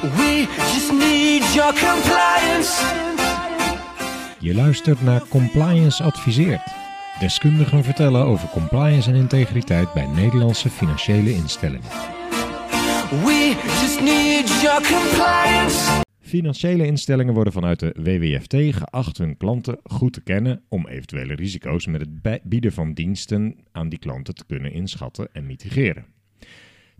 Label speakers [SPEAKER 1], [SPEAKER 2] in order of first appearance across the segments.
[SPEAKER 1] We just need your compliance.
[SPEAKER 2] Je luistert naar Compliance Adviseert. Deskundigen vertellen over compliance en integriteit bij Nederlandse financiële instellingen.
[SPEAKER 1] We just need your compliance.
[SPEAKER 2] Financiële instellingen worden vanuit de WWFT geacht hun klanten goed te kennen om eventuele risico's met het bieden van diensten aan die klanten te kunnen inschatten en mitigeren.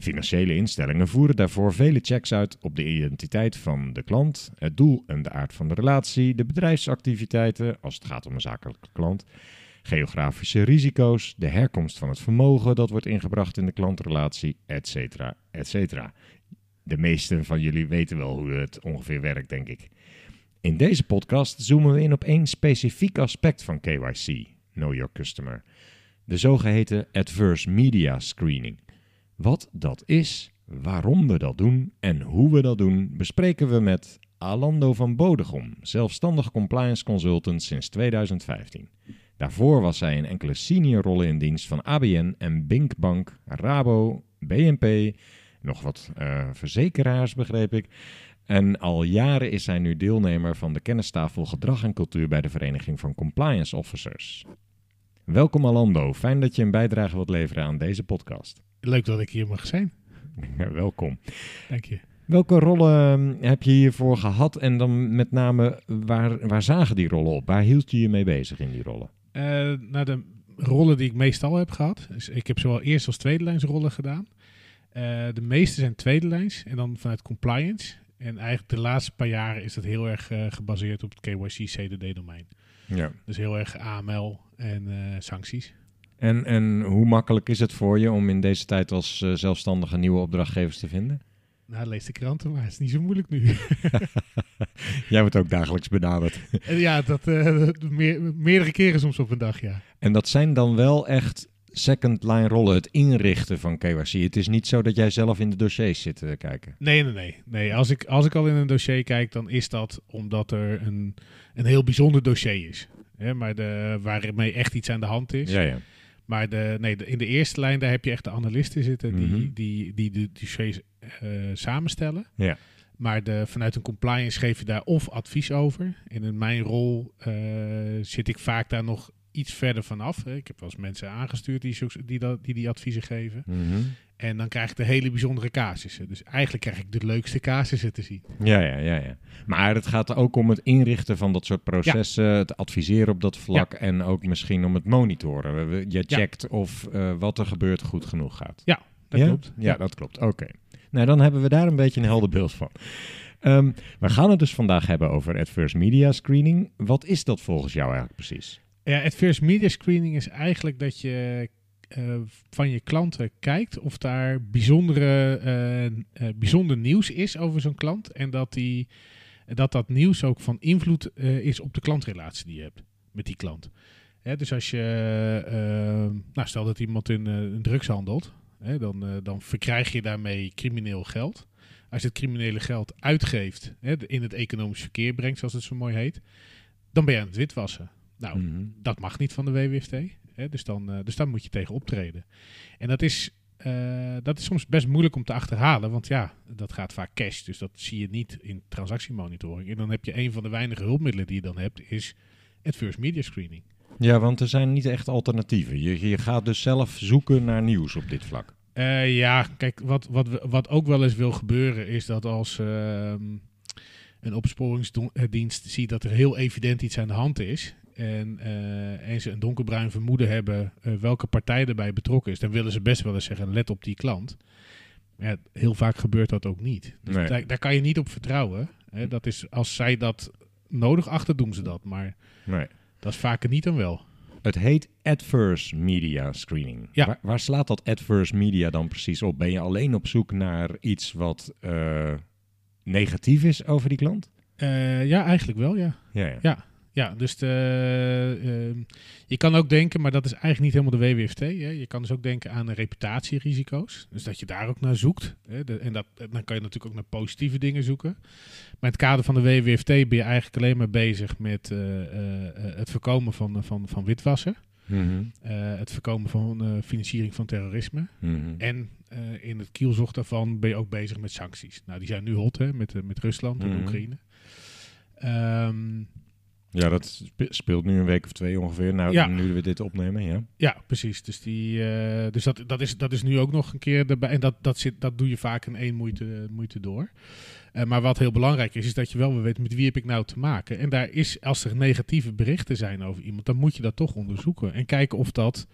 [SPEAKER 2] Financiële instellingen voeren daarvoor vele checks uit op de identiteit van de klant, het doel en de aard van de relatie, de bedrijfsactiviteiten als het gaat om een zakelijke klant, geografische risico's, de herkomst van het vermogen dat wordt ingebracht in de klantrelatie, etc. etc. De meesten van jullie weten wel hoe het ongeveer werkt, denk ik. In deze podcast zoomen we in op één specifiek aspect van KYC, Know Your Customer, de zogeheten Adverse Media Screening. Wat dat is, waarom we dat doen en hoe we dat doen, bespreken we met Alando van Bodegom, zelfstandig compliance consultant sinds 2015. Daarvoor was zij in enkele senior rollen in dienst van ABN en Bink Bank, Rabo, BNP, nog wat eh, verzekeraars begreep ik. En al jaren is zij nu deelnemer van de kennistafel Gedrag en Cultuur bij de Vereniging van Compliance Officers. Welkom Alando, fijn dat je een bijdrage wilt leveren aan deze podcast.
[SPEAKER 3] Leuk dat ik hier mag zijn.
[SPEAKER 2] Welkom.
[SPEAKER 3] Dank je.
[SPEAKER 2] Welke rollen eh, heb je hiervoor gehad en dan met name waar, waar zagen die rollen op? Waar hield je je mee bezig in die rollen?
[SPEAKER 3] Eh nou, de rollen die ik meestal heb gehad. Dus ik heb zowel eerst als tweede lijns rollen gedaan. Eh, de meeste zijn tweede lijns en dan vanuit compliance. En eigenlijk de laatste paar jaren is dat heel erg eh, gebaseerd op het KYC-CDD-domein.
[SPEAKER 2] Ja.
[SPEAKER 3] Dus heel erg AML en eh, sancties.
[SPEAKER 2] En, en hoe makkelijk is het voor je om in deze tijd als eh, zelfstandige nieuwe opdrachtgevers te vinden?
[SPEAKER 3] Nou, lees de kranten, maar het is niet zo moeilijk nu.
[SPEAKER 2] Jij wordt ook dagelijks benaderd.
[SPEAKER 3] En ja, dat eh, meer, meerdere keren soms op een dag, ja.
[SPEAKER 2] En dat zijn dan wel echt second line rollen, het inrichten van KYC. Het is niet zo dat jij zelf in de dossiers zit te kijken.
[SPEAKER 3] Nee, nee, nee. nee als, ik, als ik al in een dossier kijk, dan is dat omdat er een, een heel bijzonder dossier is. Hè, maar de, waarmee echt iets aan de hand is.
[SPEAKER 2] Ja, ja.
[SPEAKER 3] Maar de, nee, de- in de eerste lijn, daar heb je echt de analisten zitten die,
[SPEAKER 2] Mhm.
[SPEAKER 3] die, die de dossiers eh, samenstellen.
[SPEAKER 2] Ja.
[SPEAKER 3] Maar de, vanuit een compliance geef je daar of advies over. En in mijn rol eh, zit ik vaak daar nog iets verder vanaf. hè. Ik heb wel eens mensen aangestuurd die die, dat, die, die adviezen geven.
[SPEAKER 2] Mhm.
[SPEAKER 3] En dan krijg ik de hele bijzondere casussen. Dus eigenlijk krijg ik de leukste casussen te zien.
[SPEAKER 2] Ja, ja, ja, ja. Maar het gaat ook om het inrichten van dat soort processen, het adviseren op dat vlak en ook misschien om het monitoren. Je
[SPEAKER 3] Ja.
[SPEAKER 2] checkt of eh, wat er gebeurt goed genoeg gaat.
[SPEAKER 3] Dat
[SPEAKER 2] ja?
[SPEAKER 3] klopt.
[SPEAKER 2] Ja, dat klopt. Oké. Nou, dan hebben we daar een beetje een helder beeld van. Ehm, we gaan het dus vandaag hebben over adverse media screening. Wat is dat volgens jou eigenlijk precies?
[SPEAKER 3] Ja, adverse media screening is eigenlijk dat je eh, van je klanten kijkt of daar bijzondere, eh, bijzonder nieuws is over zo'n klant. En dat, die, dat dat nieuws ook van invloed is op de klantrelatie die je hebt met die klant. Dus als je, eh, nou stel dat iemand in drugs handelt, hè, dan, dan verkrijg je daarmee crimineel geld. Als je het criminele geld uitgeeft, hè, in het economisch verkeer brengt, zoals het zo mooi heet, dan ben je aan het witwassen. Nou,
[SPEAKER 2] Mhm.
[SPEAKER 3] dat mag niet van de WWFT. Hè? Dus, dan, eh, dus daar moet je tegen optreden. En dat is, eh, dat is soms best moeilijk om te achterhalen. Want ja, dat gaat vaak cash. Dus dat zie je niet in transactiemonitoring. En dan heb je een van de weinige hulpmiddelen die je dan hebt, is adverse media screening.
[SPEAKER 2] Ja, want er zijn niet echt alternatieven. Je, je gaat dus zelf zoeken naar nieuws op dit vlak.
[SPEAKER 3] Eh, ja, kijk, wat, wat, wat ook wel eens wil gebeuren, is dat als ehm, een opsporingsdienst ziet dat er heel evident iets aan de hand is. En, eh, en ze een donkerbruin vermoeden hebben eh, welke partij erbij betrokken is, dan willen ze best wel eens zeggen: let op die klant. Ja, heel vaak gebeurt dat ook niet. Dus
[SPEAKER 2] Nee.
[SPEAKER 3] daar, daar kan je niet op vertrouwen. Hè. Dat is, als zij dat nodig achten, doen ze dat. Maar
[SPEAKER 2] Nee.
[SPEAKER 3] dat is vaker niet dan wel.
[SPEAKER 2] Het heet adverse media screening.
[SPEAKER 3] Ja.
[SPEAKER 2] Waar, waar slaat dat adverse media dan precies op? Ben je alleen op zoek naar iets wat eh, negatief is over die klant?
[SPEAKER 3] Eh, ja, eigenlijk wel, ja.
[SPEAKER 2] Ja, ja.
[SPEAKER 3] Ja, Ja, dus de, ehm, je kan ook denken, maar dat is eigenlijk niet helemaal de WWFT. Hè. Je kan dus ook denken aan reputatierisico's. Dus dat je daar ook naar zoekt. Hè. De- en dat, dan kan je natuurlijk ook naar positieve dingen zoeken. Maar in het kader van de WWFT ben je eigenlijk alleen maar bezig met eh, eh, eh, het voorkomen van, van, van witwassen.
[SPEAKER 2] Mhm,
[SPEAKER 3] eh, het voorkomen van eh, financiering van terrorisme.
[SPEAKER 2] mhm.
[SPEAKER 3] En eh, in het kielzocht daarvan ben je ook bezig met sancties. Nou, die zijn nu hot hè, met, eh, met Rusland en
[SPEAKER 2] Mhm.
[SPEAKER 3] Oekraïne. Ehm,
[SPEAKER 2] Ja, dat spe- speelt nu een week of twee ongeveer. Nou,
[SPEAKER 3] Ja.
[SPEAKER 2] nu we dit opnemen, ja.
[SPEAKER 3] ja, precies. Dus, die, eh, dus dat, dat, is, dat is nu ook nog een keer erbij. En dat, dat, zit, dat doe je vaak in één moeite, moeite door. Eh, maar wat heel belangrijk is, is dat je wel weer weet met wie heb ik nou te maken. En daar is, als er negatieve berichten zijn over iemand, dan moet je dat toch onderzoeken. En kijken of dat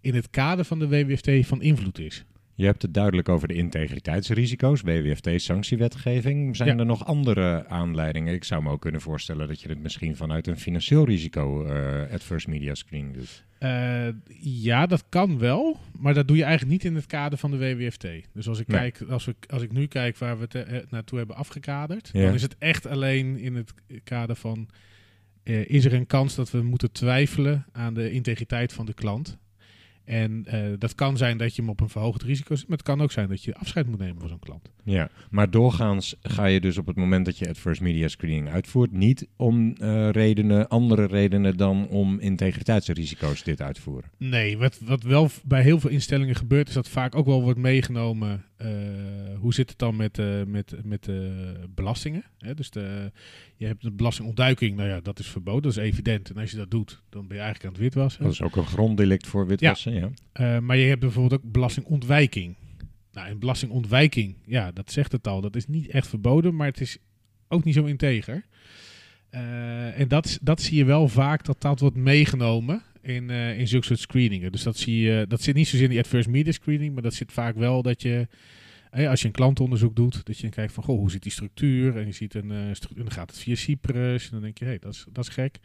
[SPEAKER 3] in het kader van de WWFT van invloed is.
[SPEAKER 2] Je hebt het duidelijk over de integriteitsrisico's, WWFT-sanctiewetgeving. Zijn
[SPEAKER 3] Ja.
[SPEAKER 2] er nog andere aanleidingen? Ik zou me ook kunnen voorstellen dat je het misschien vanuit een financieel risico eh adverse media screening doet.
[SPEAKER 3] Eh, ja, dat kan wel, maar dat doe je eigenlijk niet in het kader van de WWFT. Dus als ik,
[SPEAKER 2] Nee.
[SPEAKER 3] kijk, als, we, als ik nu kijk waar we het eh, naartoe hebben afgekaderd,
[SPEAKER 2] Ja.
[SPEAKER 3] dan is het echt alleen in het kader van: is er een kans dat we moeten twijfelen aan de integriteit van de klant? En eh, dat kan zijn dat je hem op een verhoogd risico zet, maar het kan ook zijn dat je afscheid moet nemen van zo'n klant.
[SPEAKER 2] Ja, maar doorgaans ga je dus op het moment dat je adverse media screening uitvoert, niet om eh, redenen, andere redenen dan om integriteitsrisico's dit uitvoeren.
[SPEAKER 3] Nee, wat, wat wel bij heel veel instellingen gebeurt, is dat vaak ook wel wordt meegenomen. eh, hoe zit het dan met, met, met de belastingen? Hè? Dus de, je hebt de belastingontduiking, nou ja, dat is verboden, dat is evident. En als je dat doet, dan ben je eigenlijk aan het witwassen.
[SPEAKER 2] Dat is ook een gronddelict voor witwassen, ja.
[SPEAKER 3] Eh, maar je hebt bijvoorbeeld ook belastingontwijking. Nou, en belastingontwijking, ja, dat zegt het al. Dat is niet echt verboden, maar het is ook niet zo integer. Eh, en dat, dat zie je wel vaak, dat dat wordt meegenomen in, eh, in zulke soort screeningen. Dus dat, zie je, dat zit niet zozeer in die adverse media screening, maar dat zit vaak wel dat je, als je een klantonderzoek doet, dat je dan kijkt van, goh, hoe zit die structuur? En je ziet een, eh, dan gaat het via Cyprus, en dan denk je, hé, hey, dat, is, dat is gek.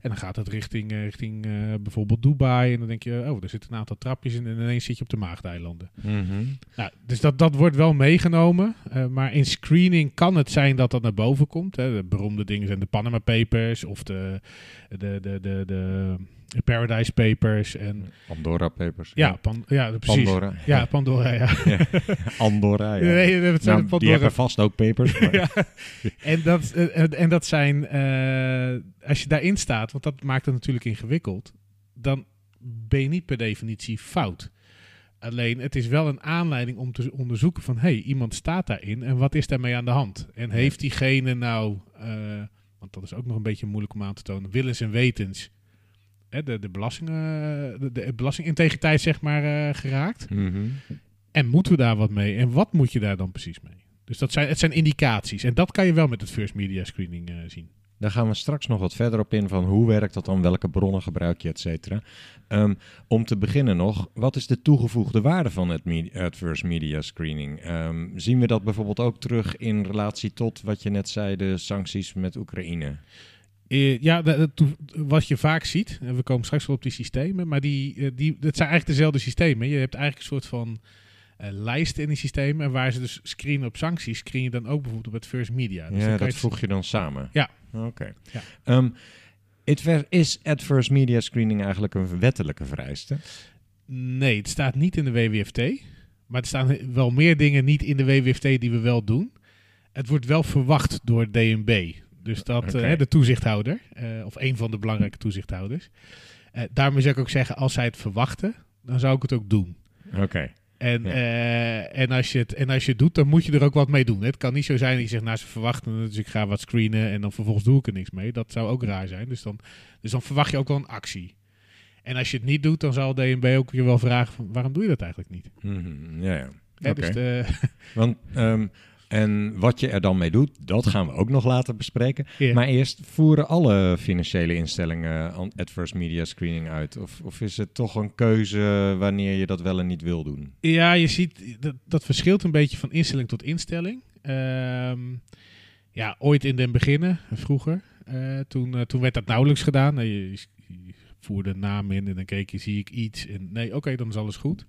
[SPEAKER 3] En dan gaat het richting, eh, richting eh, bijvoorbeeld Dubai, en dan denk je, oh, er zitten een aantal trapjes in, en ineens zit je op de Maagdeilanden.
[SPEAKER 2] Mhm.
[SPEAKER 3] Nou, dus dat, dat wordt wel meegenomen. maar in screening kan het zijn dat dat naar boven komt. Hè. De beroemde dingen zijn de Panama Papers of de, de, de, de, de Paradise Papers. En,
[SPEAKER 2] Andorra Papers.
[SPEAKER 3] ja, pan, ja, precies.
[SPEAKER 2] Pandora.
[SPEAKER 3] Ja, Pandora, ja.
[SPEAKER 2] Andorra, ja.
[SPEAKER 3] Nee, het zijn
[SPEAKER 2] Nou,
[SPEAKER 3] de
[SPEAKER 2] die
[SPEAKER 3] Pandora.
[SPEAKER 2] hebben vast ook papers.
[SPEAKER 3] ja. en, dat, eh, en, dat zijn, eh, als je daarin staat, want dat maakt het natuurlijk ingewikkeld, dan ben je niet per definitie fout. Alleen het is wel een aanleiding om te onderzoeken van, hé, hey, iemand staat daarin en wat is daarmee aan de hand? En heeft diegene nou, eh, want dat is ook nog een beetje moeilijk om aan te tonen, willens en wetens, de, de, belasting, eh, de, de belastingintegriteit zeg maar eh, geraakt?
[SPEAKER 2] Mhm.
[SPEAKER 3] En moeten we daar wat mee? En wat moet je daar dan precies mee? Dus dat zijn, het zijn indicaties. En dat kan je wel met het first media screening eh, zien.
[SPEAKER 2] Daar gaan we straks nog wat verder op in van hoe werkt dat dan, welke bronnen gebruik je, et cetera. Ehm, om te beginnen nog, wat is de toegevoegde waarde van het me- adverse media screening? Ehm, zien we dat bijvoorbeeld ook terug in relatie tot wat je net zei, de sancties met Oekraïne?
[SPEAKER 3] Eh, ja, dat- dat wat je vaak ziet, en we komen straks wel op die systemen, maar die, eh, die, dat zijn eigenlijk dezelfde systemen. Je hebt eigenlijk een soort van eh, lijsten in die systemen. En waar ze dus screenen op sancties, screen je dan ook bijvoorbeeld op het first media. Dus dan
[SPEAKER 2] ja,
[SPEAKER 3] kan
[SPEAKER 2] dat
[SPEAKER 3] je
[SPEAKER 2] voeg je dan samen.
[SPEAKER 3] Ja.
[SPEAKER 2] Oké.
[SPEAKER 3] Ja.
[SPEAKER 2] Ehm, adver- is adverse media screening eigenlijk een wettelijke vereiste?
[SPEAKER 3] Nee, het staat niet in de WWFT. Maar er staan wel meer dingen niet in de WWFT die we wel doen. Het wordt wel verwacht door DNB. Dus dat eh, hè, de toezichthouder, eh, of een van de belangrijke toezichthouders. Eh daarmee zou ik ook zeggen, als zij het verwachten, dan zou ik het ook doen.
[SPEAKER 2] Oké.
[SPEAKER 3] En,
[SPEAKER 2] Ja.
[SPEAKER 3] en, als je het, en als je het doet, dan moet je er ook wat mee doen. Het kan niet zo zijn dat je zegt, nou ze verwachten dus ik ga wat screenen en dan vervolgens doe ik er niks mee. Dat zou ook raar zijn. Dus dan, dus dan verwacht je ook wel een actie. En als je het niet doet, dan zal DNB ook je wel vragen van, waarom doe je dat eigenlijk niet?
[SPEAKER 2] Mhm, Ja, ja.
[SPEAKER 3] Dus de,
[SPEAKER 2] Want, ehm, en wat je er dan mee doet, dat gaan we ook nog later bespreken. Maar eerst, voeren alle financiële instellingen adverse media screening uit? Of, of is het toch een keuze wanneer je dat wel en niet wil doen?
[SPEAKER 3] Ja, je ziet, dat, dat verschilt een beetje van instelling tot instelling. Ehm, ja, ooit in den beginnen, vroeger, eh, toen, eh, toen werd dat nauwelijks gedaan. Je, je voerde een naam in en dan keek je, zie ik iets. En nee, oké, dan is alles goed.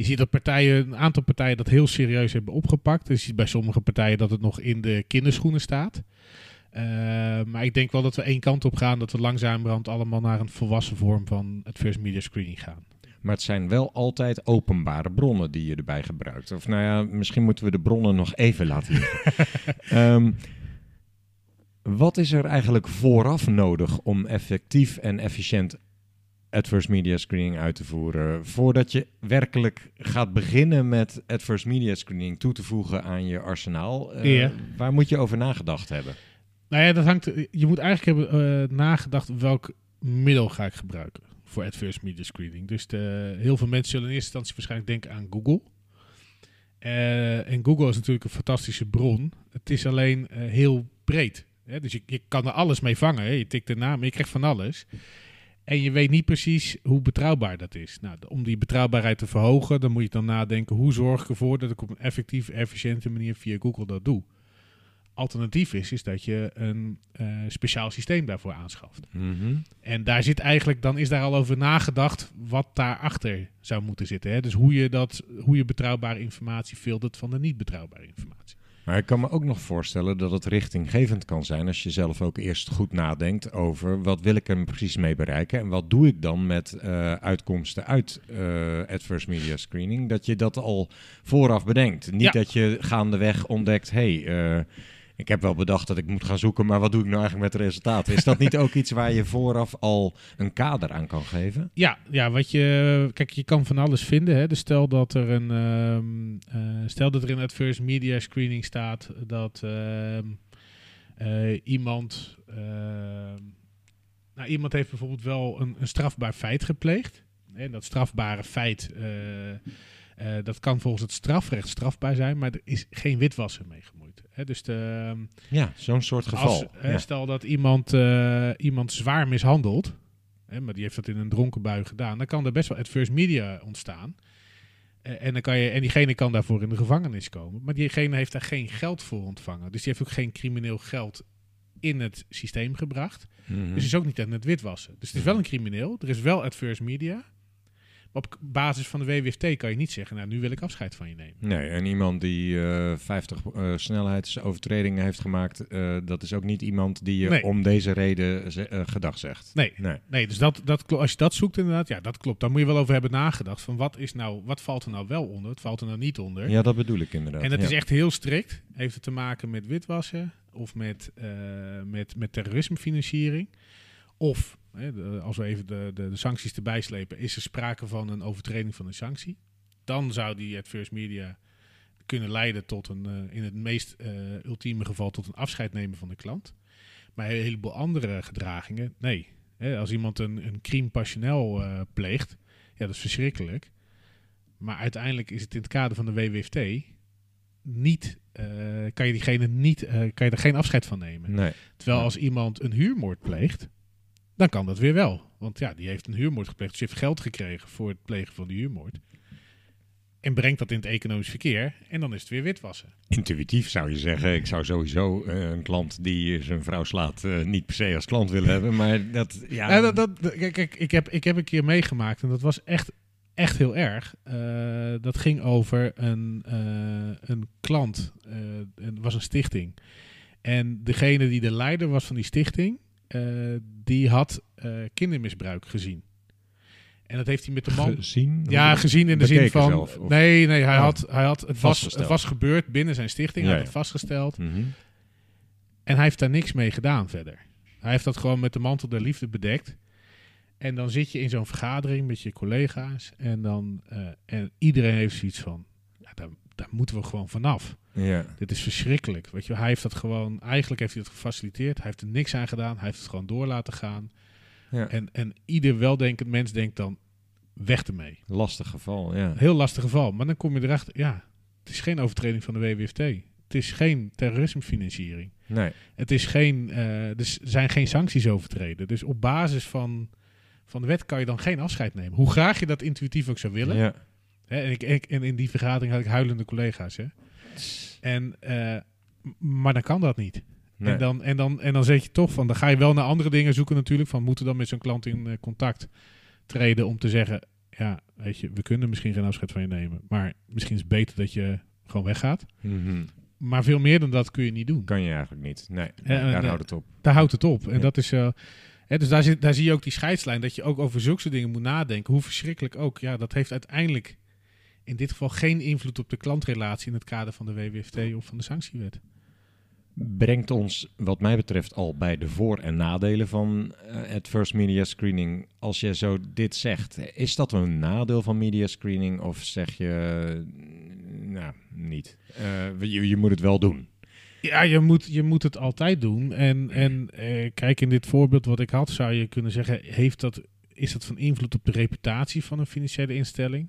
[SPEAKER 3] Je ziet dat partijen, een aantal partijen dat heel serieus hebben opgepakt. Je ziet bij sommige partijen dat het nog in de kinderschoenen staat. Eh, maar ik denk wel dat we één kant op gaan, dat we langzamerhand allemaal naar een volwassen vorm van het first media screening gaan.
[SPEAKER 2] Maar het zijn wel altijd openbare bronnen die je erbij gebruikt. Of nou ja, misschien moeten we de bronnen nog even laten liggen. Ehm, wat is er eigenlijk vooraf nodig om effectief en efficiënt adverse media screening uit te voeren. Voordat je werkelijk gaat beginnen met adverse media screening toe te voegen aan je arsenaal, eh, waar moet je over nagedacht hebben?
[SPEAKER 3] Nou ja, dat hangt. Je moet eigenlijk hebben eh, nagedacht welk middel ga ik gebruiken voor adverse media screening. Dus de, heel veel mensen zullen in eerste instantie waarschijnlijk denken aan Google. Eh, en Google is natuurlijk een fantastische bron. Het is alleen heel breed. Hè? Dus je, je kan er alles mee vangen. Hè? Je tikt de naam, je krijgt van alles. En je weet niet precies hoe betrouwbaar dat is. Nou, om die betrouwbaarheid te verhogen, dan moet je dan nadenken: hoe zorg ik ervoor dat ik op een effectieve, efficiënte manier via Google dat doe? Alternatief is, is dat je een eh, speciaal systeem daarvoor aanschaft.
[SPEAKER 2] Mhm.
[SPEAKER 3] En daar zit eigenlijk, dan is daar al over nagedacht wat daarachter zou moeten zitten. Hè? Dus hoe je, dat, hoe je betrouwbare informatie filtert van de niet betrouwbare informatie.
[SPEAKER 2] Maar ik kan me ook nog voorstellen dat het richtinggevend kan zijn als je zelf ook eerst goed nadenkt over wat wil ik er precies mee bereiken en wat doe ik dan met eh, uitkomsten uit eh, adverse media screening. Dat je dat al vooraf bedenkt. Niet
[SPEAKER 3] Ja.
[SPEAKER 2] dat je gaandeweg ontdekt, hé, hey, eh, ik heb wel bedacht dat ik moet gaan zoeken, maar wat doe ik nou eigenlijk met de resultaten? Is dat niet ook iets waar je vooraf al een kader aan kan geven?
[SPEAKER 3] Ja, ja, wat je. Kijk, je kan van alles vinden. Hè? Dus stel dat er een. ehm, eh, stel dat er in adverse media screening staat dat ehm, eh, iemand. ehm, nou, iemand heeft bijvoorbeeld wel een, een strafbaar feit gepleegd. En dat strafbare feit. eh, dat kan volgens het strafrecht strafbaar zijn, maar er is geen witwassen mee Dus de, ehm,
[SPEAKER 2] Ja, zo'n soort geval.
[SPEAKER 3] als,
[SPEAKER 2] Ja.
[SPEAKER 3] Stel dat iemand, eh, iemand zwaar mishandelt, hè, maar die heeft dat in een dronken bui gedaan, dan kan er best wel adverse media ontstaan. Eh, en, dan kan je, en diegene kan daarvoor in de gevangenis komen. Maar diegene heeft daar geen geld voor ontvangen. Dus die heeft ook geen crimineel geld in het systeem gebracht.
[SPEAKER 2] Mhm.
[SPEAKER 3] Dus is ook niet aan het witwassen. Dus het is wel een crimineel. Er is wel adverse media. Op basis van de WWFT kan je niet zeggen, nou nu wil ik afscheid van je nemen.
[SPEAKER 2] Nee, en iemand die eh 50 eh, snelheidsovertredingen heeft gemaakt, eh, dat is ook niet iemand die je
[SPEAKER 3] Nee.
[SPEAKER 2] om deze reden ze- eh, gedag zegt.
[SPEAKER 3] Nee,
[SPEAKER 2] Nee.
[SPEAKER 3] Nee, dus dat, dat, als je dat zoekt inderdaad, ja, dat klopt. Daar moet je wel over hebben nagedacht. Van wat, is nou, wat valt er nou wel onder, wat valt er nou niet onder?
[SPEAKER 2] Ja, dat bedoel ik inderdaad.
[SPEAKER 3] en dat
[SPEAKER 2] ja.
[SPEAKER 3] is echt heel strikt. Heeft het te maken met witwassen of met, eh, met, met terrorismefinanciering. Of, als we even de, de, de sancties erbij slepen, is er sprake van een overtreding van een sanctie. Dan zou die adverse media kunnen leiden tot een, eh, in het meest eh, ultieme geval, tot een afscheid nemen van de klant. Maar een heleboel andere gedragingen, nee. Hè, als iemand een, een crime passionnel eh, pleegt, ja, dat is verschrikkelijk. Maar uiteindelijk is het in het kader van de WWFT niet, kan je diegene niet, kan je er geen afscheid van nemen.
[SPEAKER 2] Nee.
[SPEAKER 3] Terwijl als iemand een huurmoord pleegt, dan kan dat weer wel. Want ja, die heeft een huurmoord gepleegd, dus heeft geld gekregen voor het plegen van die huurmoord. En brengt dat in het economisch verkeer en dan is het weer witwassen.
[SPEAKER 2] Intuïtief zou je zeggen, ik zou sowieso eh, een klant die zijn vrouw slaat eh, niet per se als klant willen hebben, maar dat, ja...
[SPEAKER 3] Ja, dat, dat, kijk, ik, heb, ik heb een keer meegemaakt en dat was echt, echt heel erg. Eh, dat ging over een, een klant, het was een stichting. En degene die de leider was van die stichting, eh, die had eh, kindermisbruik gezien. En dat heeft hij met de man...
[SPEAKER 2] Gezien?
[SPEAKER 3] Ja, gezien in de zin van...
[SPEAKER 2] zelf, of-
[SPEAKER 3] nee, nee, hij
[SPEAKER 2] Oh.
[SPEAKER 3] had, hij had, het, was, het was gebeurd binnen zijn stichting.
[SPEAKER 2] Ja,
[SPEAKER 3] hij had het vastgesteld.
[SPEAKER 2] Mhm.
[SPEAKER 3] En hij heeft daar niks mee gedaan verder. Hij heeft dat gewoon met de mantel der liefde bedekt. En dan zit je in zo'n vergadering met je collega's. En, dan, eh, en iedereen heeft zoiets van... Ja, daar, daar moeten we gewoon vanaf.
[SPEAKER 2] Ja.
[SPEAKER 3] Dit is verschrikkelijk. Weet je, hij heeft dat gewoon... Eigenlijk heeft hij het gefaciliteerd. Hij heeft er niks aan gedaan. Hij heeft het gewoon door laten gaan.
[SPEAKER 2] ja.
[SPEAKER 3] En, en ieder weldenkend mens denkt dan... Weg ermee.
[SPEAKER 2] Lastig geval, ja.
[SPEAKER 3] Heel lastig geval. Maar dan kom je erachter... Ja, het is geen overtreding van de WWFT. Het is geen terrorismefinanciering.
[SPEAKER 2] Nee.
[SPEAKER 3] Het is geen, dus er zijn geen sancties overtreden. Dus op basis van, van de wet kan je dan geen afscheid nemen. Hoe graag je dat intuïtief ook zou willen.
[SPEAKER 2] Ja.
[SPEAKER 3] Hè, en, ik- en in die vergadering had ik huilende collega's. Hè. En, eh, maar dan kan dat niet.
[SPEAKER 2] Nee.
[SPEAKER 3] En, dan, en, dan, en dan zeg je toch van, dan ga je wel naar andere dingen zoeken natuurlijk. Van moeten dan met zo'n klant in eh, contact treden om te zeggen, ja, weet je, we kunnen misschien geen afscheid van je nemen. Maar misschien is het beter dat je gewoon weggaat.
[SPEAKER 2] Mhm.
[SPEAKER 3] Maar veel meer dan dat kun je niet doen.
[SPEAKER 2] Kan je eigenlijk niet. Nee,
[SPEAKER 3] Ja,
[SPEAKER 2] daar
[SPEAKER 3] eh,
[SPEAKER 2] houdt het op.
[SPEAKER 3] Daar houdt het op. En
[SPEAKER 2] Ja.
[SPEAKER 3] dat is. eh, hè, dus daar, zit, daar zie je ook die scheidslijn. Dat je ook over zulke dingen moet nadenken. Hoe verschrikkelijk ook. Ja, dat heeft uiteindelijk in dit geval geen invloed op de klantrelatie in het kader van de WWFT of van de sanctiewet.
[SPEAKER 2] brengt ons, wat mij betreft, al bij de voor- en nadelen van uh, adverse media screening. Als je zo dit zegt, is dat een nadeel van media screening of zeg je, nou, niet? Uh, je, je moet het wel doen.
[SPEAKER 3] Ja, je moet, je moet het altijd doen. En, en eh, kijk, in dit voorbeeld wat ik had, zou je kunnen zeggen: heeft dat, is dat van invloed op de reputatie van een financiële instelling?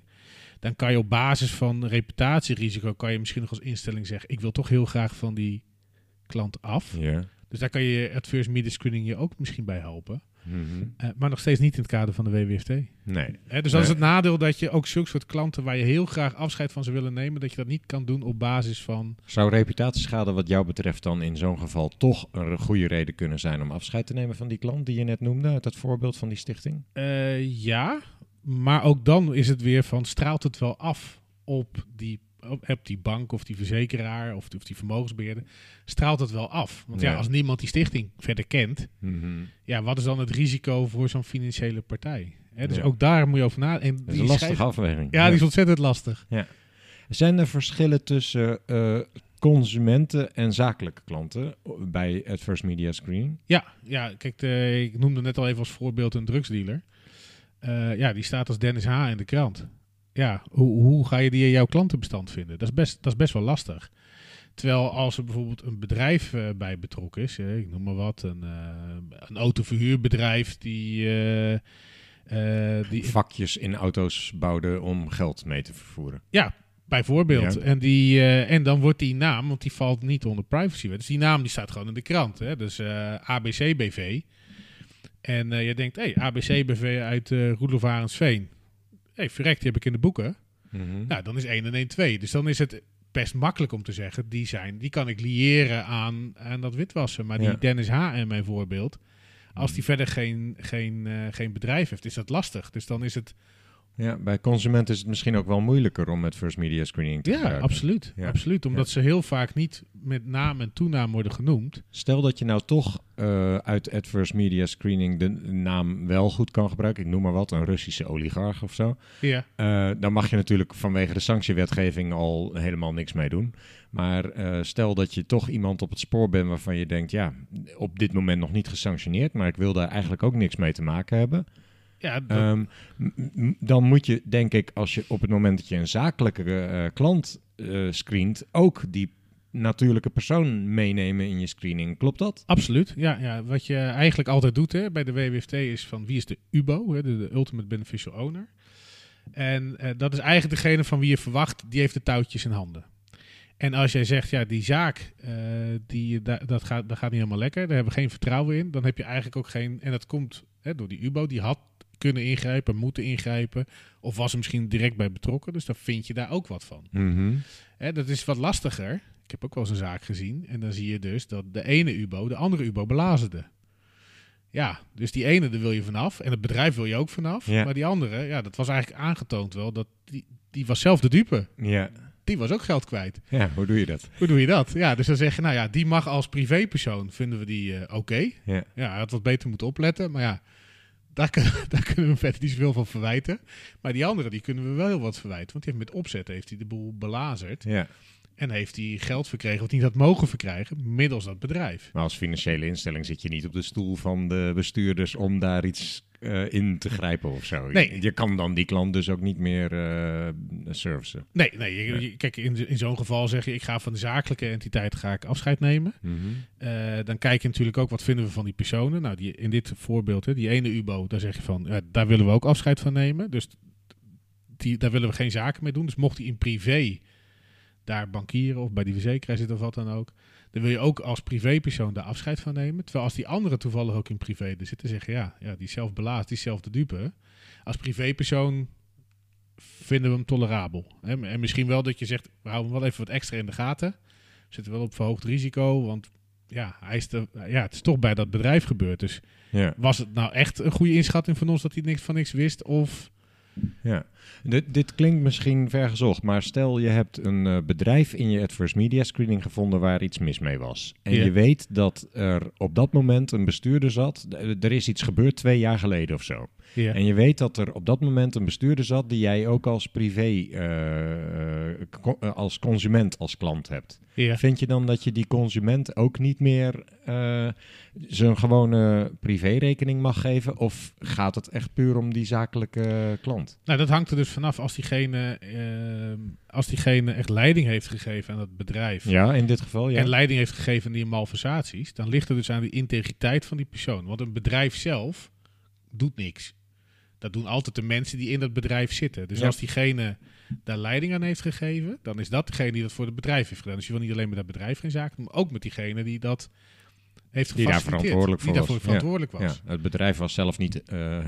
[SPEAKER 3] Dan kan je op basis van reputatierisico, kan je misschien nog als instelling zeggen: ik wil toch heel graag van die klant af. Dus daar kan je adverse media screening je ook misschien bij helpen.
[SPEAKER 2] Mhm.
[SPEAKER 3] Uh, maar nog steeds niet in het kader van de WWFT.
[SPEAKER 2] Nee.
[SPEAKER 3] Hè, dus dat is het nadeel dat je ook zulke soort klanten waar je heel graag afscheid van zou willen nemen, dat je dat niet kan doen op basis van.
[SPEAKER 2] Zou reputatieschade wat jou betreft dan in zo'n geval toch een goede reden kunnen zijn om afscheid te nemen van die klant die je net noemde uit dat voorbeeld van die stichting?
[SPEAKER 3] Uh, ja, maar ook dan is het weer van straalt het wel af op die op die bank of die verzekeraar of die, of die vermogensbeheerder, straalt het wel af. Want ja.
[SPEAKER 2] Ja.
[SPEAKER 3] als niemand die stichting verder kent,
[SPEAKER 2] Mhm.
[SPEAKER 3] ja, wat is dan het risico voor zo'n financiële partij? Hè, dus
[SPEAKER 2] Ja.
[SPEAKER 3] ook daar moet je over nadenken.
[SPEAKER 2] Dat is een lastige afweging.
[SPEAKER 3] Ja, die is ontzettend lastig.
[SPEAKER 2] Zijn er verschillen tussen eh, consumenten en zakelijke klanten bij adverse media screening?
[SPEAKER 3] Ja, ja kijk, de, ik noemde net al even als voorbeeld een drugsdealer. Eh, ja, die staat als Dennis H. in de krant. Ja, hoe, hoe ga je die in jouw klantenbestand vinden? Dat is best, dat is best wel lastig. Terwijl als er bijvoorbeeld een bedrijf eh, bij betrokken is, ik noem maar wat, een, eh, een autoverhuurbedrijf die, die
[SPEAKER 2] Vakjes in auto's bouwden om geld mee te vervoeren.
[SPEAKER 3] Bijvoorbeeld.
[SPEAKER 2] Ja.
[SPEAKER 3] En, die, en dan wordt die naam, want die valt niet onder privacywet. Dus die naam die staat gewoon in de krant. Hè? Dus eh ABC BV. En eh, je denkt, hé, hey, ABC BV uit uh, Roelof Arendsveen. Hé, hey, verrekt, die heb ik in de boeken.
[SPEAKER 2] Mhm.
[SPEAKER 3] Nou, dan is 1 en 1 2. Dus dan is het best makkelijk om te zeggen, die, zijn, die kan ik liëren aan, aan dat witwassen. Maar die. Dennis H. in mijn voorbeeld, als die verder geen, geen, eh, geen bedrijf heeft, is dat lastig. Dus dan is het
[SPEAKER 2] Ja, bij consumenten is het misschien ook wel moeilijker om met first media screening te
[SPEAKER 3] Ja,
[SPEAKER 2] gebruiken.
[SPEAKER 3] absoluut.
[SPEAKER 2] Ja.
[SPEAKER 3] absoluut. Omdat ze heel vaak niet met naam en toenaam worden genoemd.
[SPEAKER 2] Stel dat je nou toch eh, uit adverse media screening de naam wel goed kan gebruiken. Ik noem maar wat, een Russische oligarch of zo.
[SPEAKER 3] Ja.
[SPEAKER 2] Eh, dan mag je natuurlijk vanwege de sanctiewetgeving al helemaal niks mee doen. Maar eh, stel dat je toch iemand op het spoor bent waarvan je denkt, ja, op dit moment nog niet gesanctioneerd, maar ik wil daar eigenlijk ook niks mee te maken hebben.
[SPEAKER 3] Ja, dat-
[SPEAKER 2] Ehm, dan moet je, denk ik, als je op het moment dat je een zakelijke eh, klant eh, screent, ook die natuurlijke persoon meenemen in je screening. Klopt dat?
[SPEAKER 3] absoluut. Ja, ja, wat je eigenlijk altijd doet hè, bij de WWFT is van wie is de UBO, hè, de, de Ultimate Beneficial Owner. En eh, dat is eigenlijk degene van wie je verwacht, die heeft de touwtjes in handen. En als jij zegt, ja, die zaak, die, da- dat, gaat, dat gaat niet helemaal lekker, daar hebben we geen vertrouwen in, dan heb je eigenlijk ook geen, en dat komt hè, door die UBO, die had kunnen ingrijpen, moeten ingrijpen, of was er misschien direct bij betrokken, dus dan vind je daar ook wat van. Hè, dat is wat lastiger. Ik heb ook wel eens een zaak gezien. En dan zie je dus dat de ene UBO de andere UBO belazerde. Ja, dus die ene daar wil je vanaf. En het bedrijf wil je ook vanaf.
[SPEAKER 2] Ja.
[SPEAKER 3] Maar die andere, ja, dat was eigenlijk aangetoond wel. Dat die, die was zelf de dupe.
[SPEAKER 2] Ja.
[SPEAKER 3] Die was ook geld kwijt.
[SPEAKER 2] ja, hoe doe je dat?
[SPEAKER 3] Hoe doe je dat? Ja, dus dan zeg je, nou ja, die mag als privépersoon, vinden we die eh, oké.
[SPEAKER 2] Ja.
[SPEAKER 3] Ja, hij had wat beter moeten opletten. Maar ja, daar, kun- daar kunnen we verder niet zoveel van verwijten. Maar die andere, die kunnen we wel heel wat verwijten. Want die met opzet heeft hij de boel belazerd.
[SPEAKER 2] Ja.
[SPEAKER 3] En heeft hij geld verkregen wat hij niet had mogen verkrijgen middels dat bedrijf.
[SPEAKER 2] Maar als financiële instelling zit je niet op de stoel van de bestuurders om daar iets eh, in te grijpen of zo.
[SPEAKER 3] Nee.
[SPEAKER 2] Je, je kan dan die klant dus ook niet meer eh servicen.
[SPEAKER 3] Nee, nee, je- je- kijk, in, in zo'n geval zeg je, ik ga van de zakelijke entiteit ga ik afscheid nemen. Eh, dan kijk je natuurlijk ook, wat vinden we van die personen? Nou, die, in dit voorbeeld, hè, die ene UBO, daar zeg je van, ja, daar willen we ook afscheid van nemen. Dus die, daar willen we geen zaken mee doen. Dus mocht hij in privé daar bankieren of bij die verzekeraar zitten of wat dan ook, dan wil je ook als privépersoon daar afscheid van nemen. Terwijl als die andere toevallig ook in privé er zitten, zeggen ja, ja, die is zelf belaast, die is zelf de dupe. Als privépersoon vinden we hem tolerabel. Hè? En misschien wel dat je zegt, we houden hem wel even wat extra in de gaten. Zitten wel op verhoogd risico, want ja, hij is de, ja, het is toch bij dat bedrijf gebeurd. Dus
[SPEAKER 2] Ja.
[SPEAKER 3] was het nou echt een goede inschatting van ons dat hij niks van niks wist? Of
[SPEAKER 2] Ja. Dit, dit klinkt misschien vergezocht, maar stel je hebt een eh, bedrijf in je adverse media screening gevonden waar iets mis mee was. En je weet dat er op dat moment een bestuurder zat. Er is iets gebeurd twee jaar geleden of zo. En je weet dat er op dat moment een bestuurder zat die jij ook als privé, eh, eh, co- als consument, als klant hebt. Vind je dan dat je die consument ook niet meer zijn gewone privérekening mag geven? Of gaat het echt puur om die zakelijke klant?
[SPEAKER 3] Nou, dat hangt er dus vanaf als diegene, ehm, als diegene echt leiding heeft gegeven aan het bedrijf.
[SPEAKER 2] Ja, in dit geval ja.
[SPEAKER 3] En leiding heeft gegeven aan die malversaties, dan ligt het dus aan de integriteit van die persoon. Want een bedrijf zelf doet niks. Dat doen altijd de mensen die in dat bedrijf zitten. Dus
[SPEAKER 2] Ja.
[SPEAKER 3] als diegene daar leiding aan heeft gegeven, dan is dat degene die dat voor het bedrijf heeft gedaan. Dus je wil niet alleen met dat bedrijf geen zaken doen, maar ook met diegene die dat heeft
[SPEAKER 2] Die daar verantwoordelijk voor
[SPEAKER 3] die daarvoor
[SPEAKER 2] was.
[SPEAKER 3] verantwoordelijk
[SPEAKER 2] Ja,
[SPEAKER 3] was.
[SPEAKER 2] het bedrijf was zelf niet eh,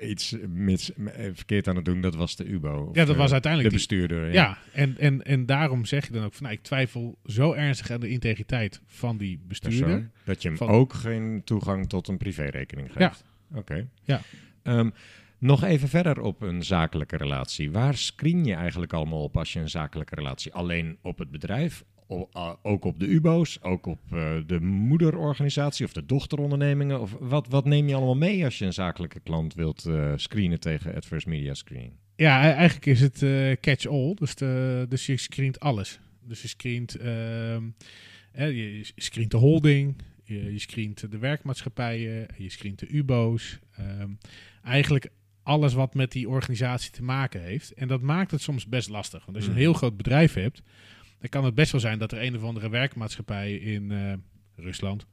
[SPEAKER 2] iets mis, eh, verkeerd aan het doen. Dat was de UBO.
[SPEAKER 3] Ja, dat was uiteindelijk
[SPEAKER 2] de
[SPEAKER 3] die-
[SPEAKER 2] bestuurder. Ja.
[SPEAKER 3] Ja, en, en, en daarom zeg je dan ook van, nou, ik twijfel zo ernstig aan de integriteit van die bestuurder.
[SPEAKER 2] Persoon, dat je hem
[SPEAKER 3] Van-
[SPEAKER 2] ook geen toegang tot een privérekening geeft. Oké.
[SPEAKER 3] Ja.
[SPEAKER 2] Ehm, nog even verder op een zakelijke relatie. Waar screen je eigenlijk allemaal op als je een zakelijke relatie? Alleen op het bedrijf? A- ook op de UBO's? Ook op eh, de moederorganisatie of de dochterondernemingen? Of wat, wat neem je allemaal mee als je een zakelijke klant wilt eh, screenen tegen adverse media screening?
[SPEAKER 3] Ja, e- eigenlijk is het eh, catch-all. Dus, de, dus je screent alles. Dus je screent, ehm, je screent de holding, je, je screent de werkmaatschappijen, je screent de UBO's. ehm, eigenlijk alles wat met die organisatie te maken heeft. En dat maakt het soms best lastig. Want als je een
[SPEAKER 2] Mhm.
[SPEAKER 3] heel groot bedrijf hebt, dan kan het best wel zijn dat er een of andere werkmaatschappij in eh, Rusland,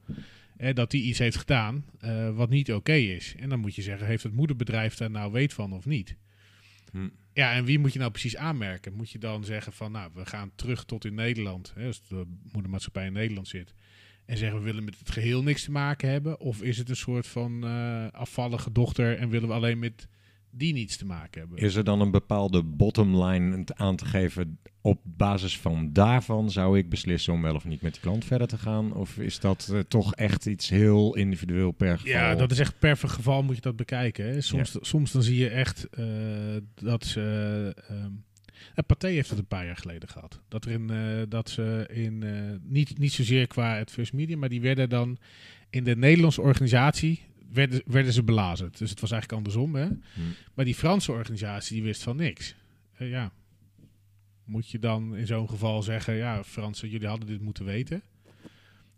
[SPEAKER 3] eh, dat die iets heeft gedaan eh, wat niet oké is. En dan moet je zeggen, heeft het moederbedrijf daar nou weet van of niet?
[SPEAKER 2] Hm.
[SPEAKER 3] Ja, en wie moet je nou precies aanmerken? Moet je dan zeggen van, nou, we gaan terug tot in Nederland, hè, als de moedermaatschappij in Nederland zit, en zeggen we willen met het geheel niks te maken hebben? Of is het een soort van afvallige dochter en willen we alleen met die niets te maken hebben?
[SPEAKER 2] Is er dan een bepaalde bottom line te- aan te geven? Op basis van daarvan zou ik beslissen om wel of niet met die klant verder te gaan? Of is dat eh, toch echt iets heel individueel per geval?
[SPEAKER 3] Ja, dat is echt per geval moet je dat bekijken. Hè. Soms, soms dan zie je echt eh, dat ze... het Pathé heeft het een paar jaar geleden gehad. Dat, er in, dat ze in, niet, niet zozeer qua adverse media, maar die werden dan in de Nederlandse organisatie werden, werden ze belazerd. Dus het was eigenlijk andersom. Hè?
[SPEAKER 2] Hm.
[SPEAKER 3] Maar die Franse organisatie die wist van niks. Eh, ja, moet je dan in zo'n geval zeggen, ja, Fransen, jullie hadden dit moeten weten.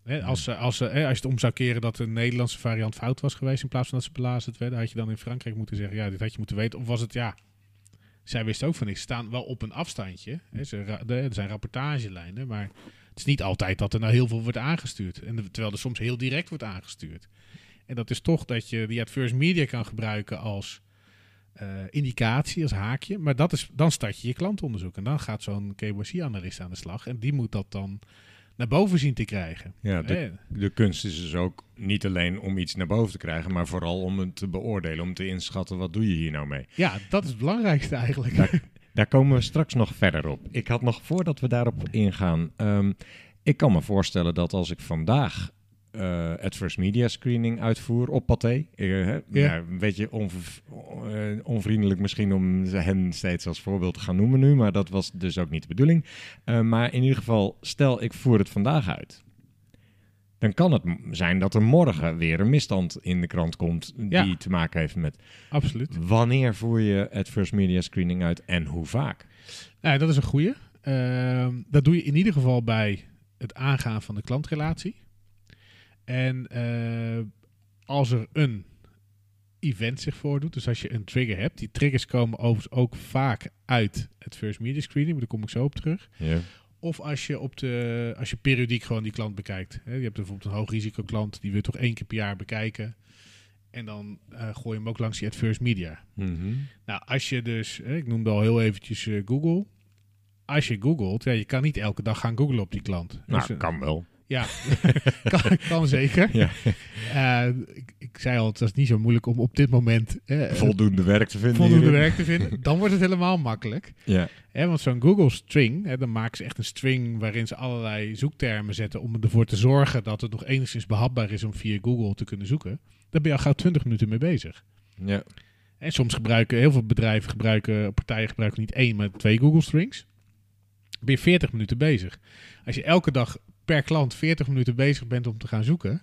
[SPEAKER 3] Hè, als, ze, als, ze, hè, als je het om zou keren dat de Nederlandse variant fout was geweest in plaats van dat ze belazerd werden, had je dan in Frankrijk moeten zeggen, ja, dit had je moeten weten. Of was het, ja, zij wisten ook van niks. Ze staan wel op een afstandje. Hè, ze, er zijn rapportagelijnen, maar het is niet altijd dat er nou heel veel wordt aangestuurd. En terwijl er soms heel direct wordt aangestuurd. En dat is toch dat je die adverse media kan gebruiken als eh, indicatie, als haakje. Maar dat is, dan start je je klantonderzoek. En dan gaat zo'n KYC-analyst aan de slag. En die moet dat dan naar boven zien te krijgen.
[SPEAKER 2] Ja, de,
[SPEAKER 3] Eh,
[SPEAKER 2] de kunst is dus ook niet alleen om iets naar boven te krijgen, maar vooral om het te beoordelen, om te inschatten wat doe je hier nou mee.
[SPEAKER 3] ja, dat is het belangrijkste eigenlijk.
[SPEAKER 2] Daar komen we straks nog verder op. Ik had nog, voordat we daarop ingaan, ehm, ik kan me voorstellen dat als ik vandaag eh, adverse media screening uitvoer op Pathé, eh, hè, ja, een beetje onv- eh, onvriendelijk misschien om hen steeds als voorbeeld te gaan noemen nu, maar dat was dus ook niet de bedoeling. Maar in ieder geval, stel ik voer het vandaag uit. Dan kan het zijn dat er morgen weer een misstand in de krant komt
[SPEAKER 3] Ja.
[SPEAKER 2] die te maken heeft met
[SPEAKER 3] Absoluut.
[SPEAKER 2] wanneer voer je adverse media screening uit en hoe vaak?
[SPEAKER 3] Nou, dat is een goeie. Ehm, dat doe je in ieder geval bij het aangaan van de klantrelatie. En eh, als er een event zich voordoet, dus als je een trigger hebt, die triggers komen overigens ook vaak uit het first media screening, maar daar kom ik zo op terug. Of als je, op de, als je periodiek gewoon die klant bekijkt. Hè, je hebt bijvoorbeeld een hoogrisicoklant, die wil je toch één keer per jaar bekijken. En dan eh, gooi je hem ook langs die adverse media.
[SPEAKER 2] Mhm.
[SPEAKER 3] Nou, als je dus, hè, ik noemde al heel eventjes eh, Google. Als je googelt, ja, je kan niet elke dag gaan googlen op die klant.
[SPEAKER 2] Nou,
[SPEAKER 3] Dus,
[SPEAKER 2] kan wel.
[SPEAKER 3] Ja, kan, kan zeker.
[SPEAKER 2] Ja.
[SPEAKER 3] Eh, ik, ik zei al, het is niet zo moeilijk om op dit moment
[SPEAKER 2] Voldoende werk te vinden.
[SPEAKER 3] voldoende
[SPEAKER 2] hierin.
[SPEAKER 3] werk te vinden. Dan wordt het helemaal makkelijk.
[SPEAKER 2] Ja.
[SPEAKER 3] Want zo'n Google string, dan maken ze echt een string waarin ze allerlei zoektermen zetten om ervoor te zorgen dat het nog enigszins behapbaar is om via Google te kunnen zoeken. Daar ben je al gauw 20 minuten mee bezig.
[SPEAKER 2] ja.
[SPEAKER 3] En soms gebruiken heel veel bedrijven gebruiken, partijen gebruiken niet één, maar twee Google Strings. Ben je 40 minuten bezig. Als je elke dag per klant 40 minuten bezig bent om te gaan zoeken,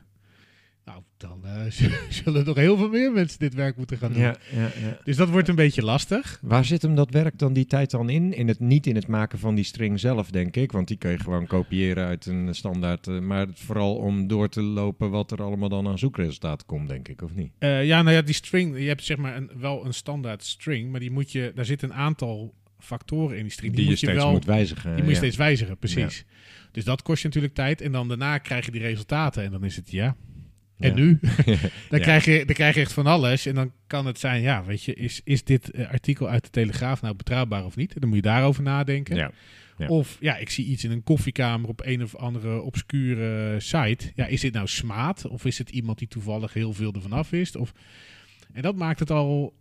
[SPEAKER 3] nou, dan eh, zullen nog heel veel meer mensen dit werk moeten gaan doen.
[SPEAKER 2] Ja, ja, ja.
[SPEAKER 3] Dus dat wordt een beetje lastig.
[SPEAKER 2] Waar zit hem dat werk dan die tijd dan in? in het, niet in het maken van die string zelf, denk ik. Want die kun je gewoon kopiëren uit een standaard. eh, maar vooral om door te lopen wat er allemaal dan aan zoekresultaten komt, denk ik, of niet?
[SPEAKER 3] Eh, ja, nou ja, die string, je hebt zeg maar een, wel een standaard string, maar die moet je, daar zitten een aantal factoren in die string.
[SPEAKER 2] Die, je
[SPEAKER 3] moet je
[SPEAKER 2] steeds
[SPEAKER 3] wel,
[SPEAKER 2] moet wijzigen.
[SPEAKER 3] die moet je
[SPEAKER 2] ja.
[SPEAKER 3] steeds wijzigen, precies. Dus dat kost je natuurlijk tijd. En dan daarna krijg je die resultaten en dan is het ja. En
[SPEAKER 2] Ja.
[SPEAKER 3] nu? dan, krijg je, dan krijg je echt van alles. En dan kan het zijn, ja, weet je, is, is dit eh, artikel uit de Telegraaf nou betrouwbaar of niet? Dan moet je daarover nadenken. Of ja, ik zie iets in een koffiekamer op een of andere obscure site. Ja, is dit nou smaad? Of is het iemand die toevallig heel veel ervan af wist? Of... En dat maakt het al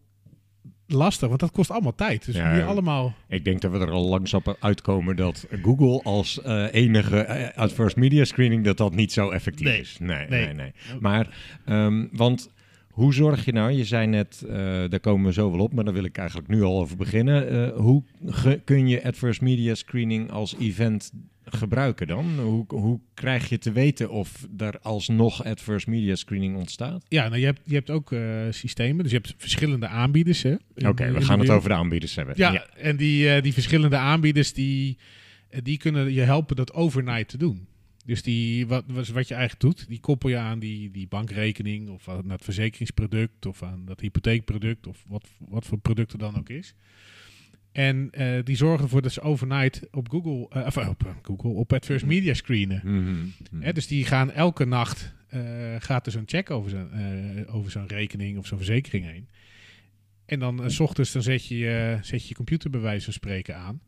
[SPEAKER 3] lastig, want dat kost allemaal tijd. Dus
[SPEAKER 2] Ja,
[SPEAKER 3] allemaal...
[SPEAKER 2] Ik denk dat we er al langzaam uitkomen dat Google als eh, enige eh, adverse media screening dat dat niet zo effectief
[SPEAKER 3] Nee.
[SPEAKER 2] is. Nee,
[SPEAKER 3] Nee.
[SPEAKER 2] nee, nee. Maar, ehm, want hoe zorg je nou, je zei net, eh, daar komen we zo wel op, maar daar wil ik eigenlijk nu al over beginnen. Hoe kun je adverse media screening als event gebruiken dan? Hoe, hoe krijg je te weten of er alsnog adverse media screening ontstaat?
[SPEAKER 3] Ja, nou, je, hebt, je hebt ook eh, systemen. Dus je hebt verschillende aanbieders.
[SPEAKER 2] Oké, we gaan het over de aanbieders hebben.
[SPEAKER 3] Ja, en die, eh, die verschillende aanbieders die, eh, die kunnen je helpen dat overnight te doen. Dus die, wat, wat wat je eigenlijk doet, die koppel je aan die, die bankrekening of aan het verzekeringsproduct of aan dat hypotheekproduct of wat, wat voor product er dan ook is. En eh, die zorgen ervoor dat ze overnight op Google, eh, of op eh, Google, op Adverse Media screenen.
[SPEAKER 2] Mhm, mhm.
[SPEAKER 3] Hè, dus die gaan elke nacht, gaat er zo'n check over zo'n, over zo'n rekening of zo'n verzekering heen. En dan s ochtends dan zet je, je- zet je je computer bij wijze van spreken aan.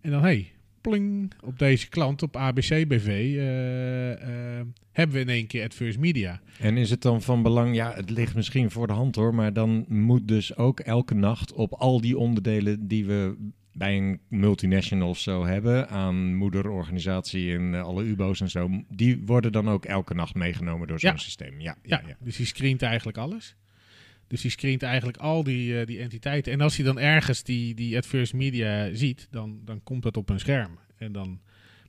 [SPEAKER 3] En dan, hey, pling, op deze klant, op ABC BV, eh, eh, hebben we in één keer Adverse Media.
[SPEAKER 2] En is het dan van belang, ja, het ligt misschien voor de hand hoor, maar dan moet dus ook elke nacht op al die onderdelen die we bij een multinational of zo hebben, aan moederorganisatie en eh, alle UBO's en zo, die worden dan ook elke nacht meegenomen door zo'n
[SPEAKER 3] Ja.
[SPEAKER 2] systeem. Ja,
[SPEAKER 3] Ja,
[SPEAKER 2] ja, ja.
[SPEAKER 3] dus die screent eigenlijk alles. Dus die screent eigenlijk al die, eh, die entiteiten. En als hij dan ergens die, die adverse media ziet, dan, dan komt dat op een scherm. En dan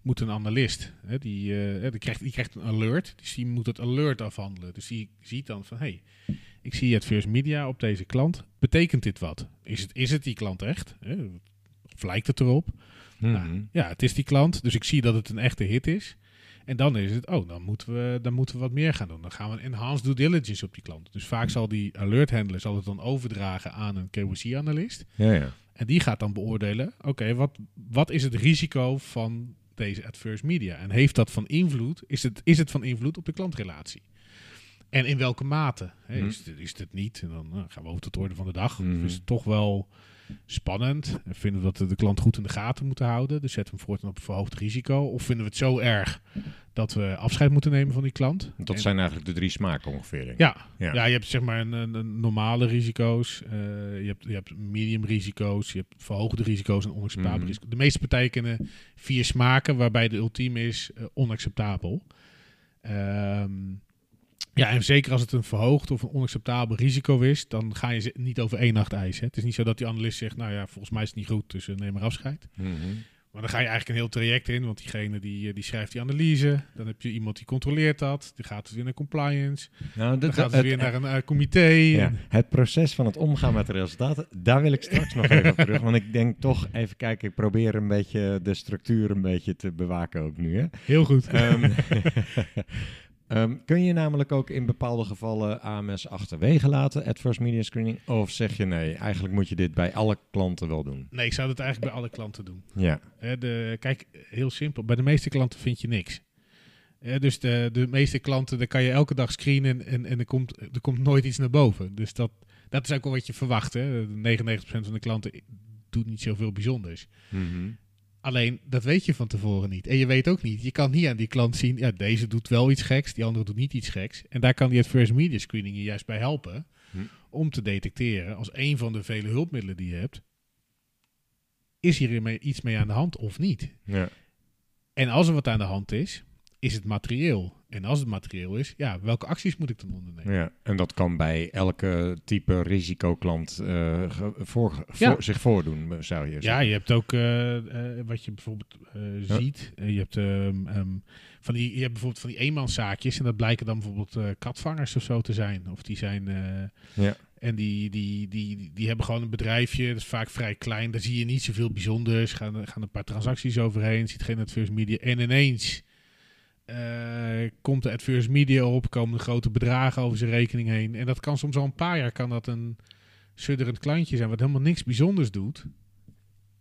[SPEAKER 3] moet een analist, hè, die, eh, die, krijgt, die krijgt een alert. Dus die moet het alert afhandelen. Dus die ziet dan van, hé, hey, ik zie adverse media op deze klant. Betekent dit wat? Is het, is het die klant echt? Hè? Of lijkt het erop?
[SPEAKER 2] Mhm.
[SPEAKER 3] Nou, ja, het is die klant, dus ik zie dat het een echte hit is. En dan is het, oh, dan moeten, we, dan moeten we wat meer gaan doen. Dan gaan we een enhanced due diligence op die klant. Dus vaak zal die alert handler zal het dan overdragen aan een KYC-analyst.
[SPEAKER 2] ja, ja.
[SPEAKER 3] En die gaat dan beoordelen, oké, wat, wat is het risico van deze adverse media? En heeft dat van invloed, is het, is het van invloed op de klantrelatie? En in welke mate? Hè,
[SPEAKER 2] Mhm.
[SPEAKER 3] is, het, is het niet? En dan nou, gaan we over tot de orde van de dag.
[SPEAKER 2] Mhm.
[SPEAKER 3] Of is het toch wel spannend? En vinden we dat we de klant goed in de gaten moeten houden? Dus zetten we hem voortaan op verhoogd risico? Of vinden we het zo erg dat we afscheid moeten nemen van die klant?
[SPEAKER 2] Dat
[SPEAKER 3] En-
[SPEAKER 2] zijn eigenlijk de drie smaken ongeveer.
[SPEAKER 3] ja,
[SPEAKER 2] Ja.
[SPEAKER 3] ja. je hebt zeg maar een, een, een normale risico's, eh, je, hebt, je hebt medium risico's, je hebt verhoogde risico's en onacceptabele
[SPEAKER 2] Mhm.
[SPEAKER 3] risico's. De meeste partijen kennen vier smaken, waarbij de ultieme is eh, onacceptabel. Ehm, ja, en zeker als het een verhoogd of een onacceptabel risico is, dan ga je ze niet over één nacht ijs. Hè. Het is niet zo dat die analist zegt, nou ja, volgens mij is het niet goed, dus eh, neem maar afscheid.
[SPEAKER 2] Mhm.
[SPEAKER 3] Maar dan ga je eigenlijk een heel traject in, want diegene die, eh, die schrijft die analyse, dan heb je iemand die controleert dat, die gaat het weer naar compliance,
[SPEAKER 2] Nou,
[SPEAKER 3] dan gaat het
[SPEAKER 2] het-
[SPEAKER 3] weer naar een eh, comité.
[SPEAKER 2] Ja,
[SPEAKER 3] en-
[SPEAKER 2] het proces van het omgaan met de resultaten, daar wil ik straks nog even op terug. Want ik denk toch, even kijken, ik probeer een beetje de structuur een beetje te bewaken ook nu. Hè?
[SPEAKER 3] Heel goed.
[SPEAKER 2] Ehm, ehm, kun je namelijk ook in bepaalde gevallen AMS achterwege laten, adverse media screening? Of zeg je nee, eigenlijk moet je dit bij alle klanten wel doen?
[SPEAKER 3] Nee, ik zou dat eigenlijk bij alle klanten doen.
[SPEAKER 2] Ja,
[SPEAKER 3] de, kijk, heel simpel. Bij de meeste klanten vind je niks. Dus de, de meeste klanten, daar kan je elke dag screenen en, en er, komt, er komt nooit iets naar boven. Dus dat, dat is ook wel wat je verwacht. Hè. 99% van de klanten doet niet zoveel bijzonders.
[SPEAKER 2] Mhm.
[SPEAKER 3] Alleen, dat weet je van tevoren niet. En je weet ook niet, je kan niet aan die klant zien, ja, deze doet wel iets geks, die andere doet niet iets geks. En daar kan die adverse media screening je juist bij helpen,
[SPEAKER 2] Hm.
[SPEAKER 3] om te detecteren, als een van de vele hulpmiddelen die je hebt, is hier iets mee aan de hand of niet?
[SPEAKER 2] ja.
[SPEAKER 3] En als er wat aan de hand is, is het materieel. En als het materieel is, ja, welke acties moet ik dan ondernemen?
[SPEAKER 2] Ja, en dat kan bij elke type risicoklant ge- voor,
[SPEAKER 3] Ja.
[SPEAKER 2] voor- zich voordoen, zou je
[SPEAKER 3] Ja,
[SPEAKER 2] zeggen.
[SPEAKER 3] je hebt ook eh, eh, wat je bijvoorbeeld
[SPEAKER 2] Ja.
[SPEAKER 3] ziet. Je, hebt, ehm, van die, je hebt bijvoorbeeld van die eenmanszaakjes. En dat blijken dan bijvoorbeeld katvangers of zo te zijn. Of die zijn.
[SPEAKER 2] Ja.
[SPEAKER 3] En die, die, die, die hebben gewoon een bedrijfje. Dat is vaak vrij klein. Daar zie je niet zoveel bijzonders. Gaan, gaan een paar transacties overheen. Ziet geen adverse media. En ineens. Eh, komt de adverse media op, komen grote bedragen over zijn rekening heen. En dat kan soms al een paar jaar kan dat een sudderend klantje zijn wat helemaal niks bijzonders doet.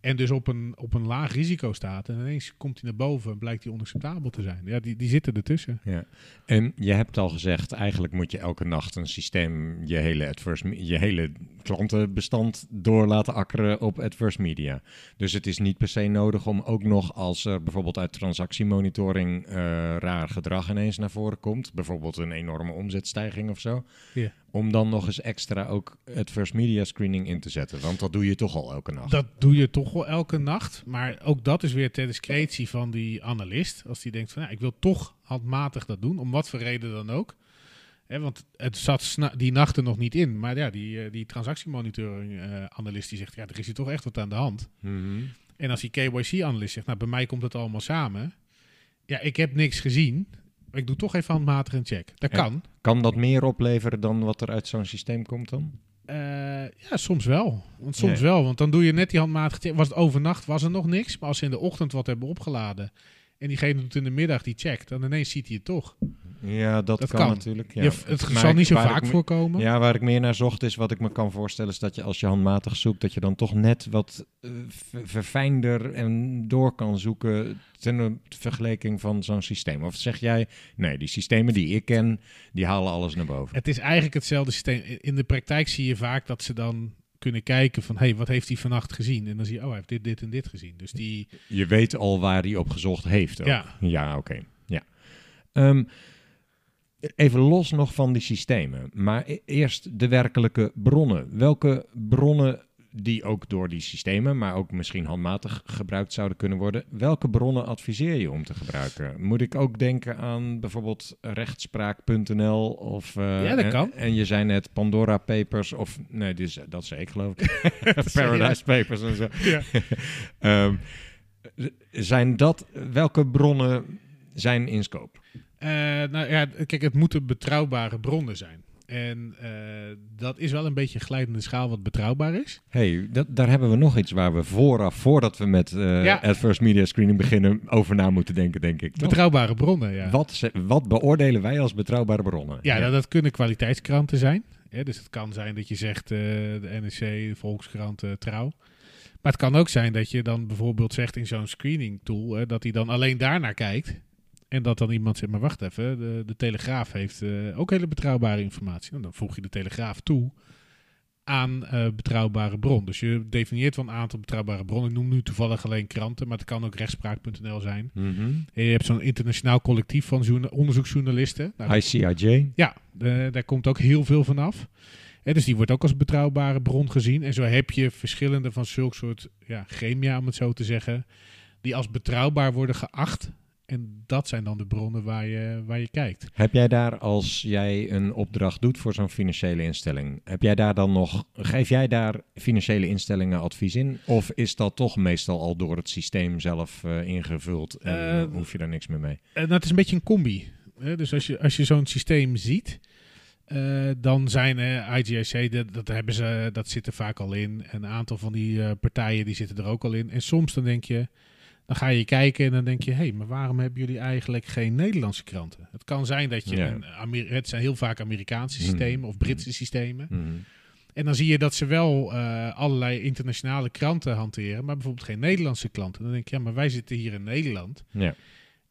[SPEAKER 3] En dus op een, op een laag risico staat. En ineens komt hij naar boven en blijkt hij onacceptabel te zijn. Ja, die, die zitten ertussen.
[SPEAKER 2] Ja. En je hebt al gezegd, eigenlijk moet je elke nacht een systeem, je hele, adverse, je hele klantenbestand door laten akkeren op adverse media. Dus het is niet per se nodig om ook nog als er bijvoorbeeld uit transactiemonitoring eh, raar gedrag ineens naar voren komt, bijvoorbeeld een enorme omzetstijging of zo,
[SPEAKER 3] Ja.
[SPEAKER 2] Om dan nog eens extra ook adverse media screening in te zetten. Want dat doe je toch al elke nacht.
[SPEAKER 3] Dat doe je toch wel elke nacht. Maar ook dat is weer ter discretie van die analist. Als die denkt van ja, ik wil toch handmatig dat doen. Om wat voor reden dan ook. Hè, want het zat die nachten nog niet in. Maar ja, die, eh, die transactiemonitoring eh, analist die zegt ja, er is hier toch echt wat aan de hand.
[SPEAKER 2] Mhm.
[SPEAKER 3] En als die KYC-analyst zegt, nou, bij mij komt het allemaal samen. Ja, ik heb niks gezien. Ik doe toch even handmatig een check. Dat kan.
[SPEAKER 2] Kan dat meer opleveren dan wat er uit zo'n systeem komt dan?
[SPEAKER 3] Eh, ja, soms wel. Want soms wel. Want dan doe je net die handmatige check. Was het overnacht, was er nog niks. Maar als ze in de ochtend wat hebben opgeladen... en diegene doet in de middag die checkt... dan ineens ziet hij het toch.
[SPEAKER 2] Ja, dat,
[SPEAKER 3] Dat
[SPEAKER 2] kan,
[SPEAKER 3] kan.
[SPEAKER 2] natuurlijk. Ja.
[SPEAKER 3] Je, het
[SPEAKER 2] Maar
[SPEAKER 3] zal
[SPEAKER 2] ik-
[SPEAKER 3] niet zo vaak
[SPEAKER 2] me-
[SPEAKER 3] voorkomen.
[SPEAKER 2] Ja, waar ik meer naar zocht is wat ik me kan voorstellen is dat je als je handmatig zoekt, dat je dan toch net wat eh, ver- verfijnder en door kan zoeken ten vergelijking van zo'n systeem. Of zeg jij, nee, die systemen die ik ken, die halen alles naar boven.
[SPEAKER 3] Het is eigenlijk hetzelfde systeem. In de praktijk zie je vaak dat ze dan kunnen kijken van... hé, hey, wat heeft hij vannacht gezien? En dan zie je, oh, hij heeft dit, dit en dit gezien. Dus die...
[SPEAKER 2] Je weet al waar hij op gezocht heeft. Ook.
[SPEAKER 3] Ja.
[SPEAKER 2] Ja, oké. Ja. Ehm, even los nog van die systemen, maar e- eerst de werkelijke bronnen. Welke bronnen die ook door die systemen, maar ook misschien handmatig gebruikt zouden kunnen worden. Welke bronnen adviseer je om te gebruiken? Moet ik ook denken aan bijvoorbeeld rechtspraak.nl of... eh,
[SPEAKER 3] Ja, dat
[SPEAKER 2] en-
[SPEAKER 3] kan.
[SPEAKER 2] En, je zei net Pandora Papers of... Nee, dus, dat zei ik geloof ik. Paradise Papers en zo.
[SPEAKER 3] Ja.
[SPEAKER 2] Ehm, zijn dat, welke bronnen zijn in scope?
[SPEAKER 3] Eh, nou ja, kijk, het moeten betrouwbare bronnen zijn. En eh, dat is wel een beetje een glijdende schaal wat betrouwbaar is.
[SPEAKER 2] hey, dat, daar hebben we nog iets waar we vooraf, voordat we met eh
[SPEAKER 3] Ja.
[SPEAKER 2] adverse media screening beginnen, over na moeten denken, denk ik. toch?
[SPEAKER 3] Betrouwbare bronnen, ja.
[SPEAKER 2] Wat, wat beoordelen wij als betrouwbare bronnen?
[SPEAKER 3] Ja, nou, dat kunnen kwaliteitskranten zijn. Dus het kan zijn dat je zegt eh, de NRC, de Volkskrant, eh, Trouw. Maar het kan ook zijn dat je dan bijvoorbeeld zegt in zo'n screening tool... dat hij dan alleen daarnaar kijkt. En dat dan iemand zegt, maar wacht even, de, de Telegraaf heeft eh, ook hele betrouwbare informatie. Nou, dan voeg je de Telegraaf toe aan eh, betrouwbare bron. Dus je definieert wel een aantal betrouwbare bronnen. Ik noem nu toevallig alleen kranten, maar het kan ook rechtspraak.nl zijn.
[SPEAKER 2] Mhm.
[SPEAKER 3] En je hebt zo'n internationaal collectief van journa- onderzoeksjournalisten. Nou,
[SPEAKER 2] ICIJ.
[SPEAKER 3] ja, daar komt ook heel veel van af. Dus die wordt ook als betrouwbare bron gezien. En zo heb je verschillende van zulk soort ja, gremia, om het zo te zeggen, die als betrouwbaar worden geacht. En dat zijn dan de bronnen waar je, waar je kijkt.
[SPEAKER 2] Heb jij daar, als jij een opdracht doet voor zo'n financiële instelling, heb jij daar dan nog, geef jij daar financiële instellingen advies in? Of is dat toch meestal al door het systeem zelf eh, ingevuld en
[SPEAKER 3] Eh,
[SPEAKER 2] eh, hoef je daar niks meer mee?
[SPEAKER 3] En dat is een beetje een combi. Hè? Dus als je, als je zo'n systeem ziet, eh, dan zijn uh, IGIC, dat, dat, hebben ze, dat zit er vaak al in. Een aantal van die eh, partijen die zitten er ook al in. En soms dan denk je, dan ga je kijken en dan denk je, hé, hey, maar waarom hebben jullie eigenlijk geen Nederlandse kranten? Het kan zijn dat je,
[SPEAKER 2] Ja.
[SPEAKER 3] een het zijn heel vaak Amerikaanse
[SPEAKER 2] Mhm.
[SPEAKER 3] systemen of Britse systemen.
[SPEAKER 2] Mhm.
[SPEAKER 3] En dan zie je dat ze wel eh, allerlei internationale kranten hanteren, maar bijvoorbeeld geen Nederlandse klanten. Dan denk je, ja, maar wij zitten hier in Nederland.
[SPEAKER 2] Ja,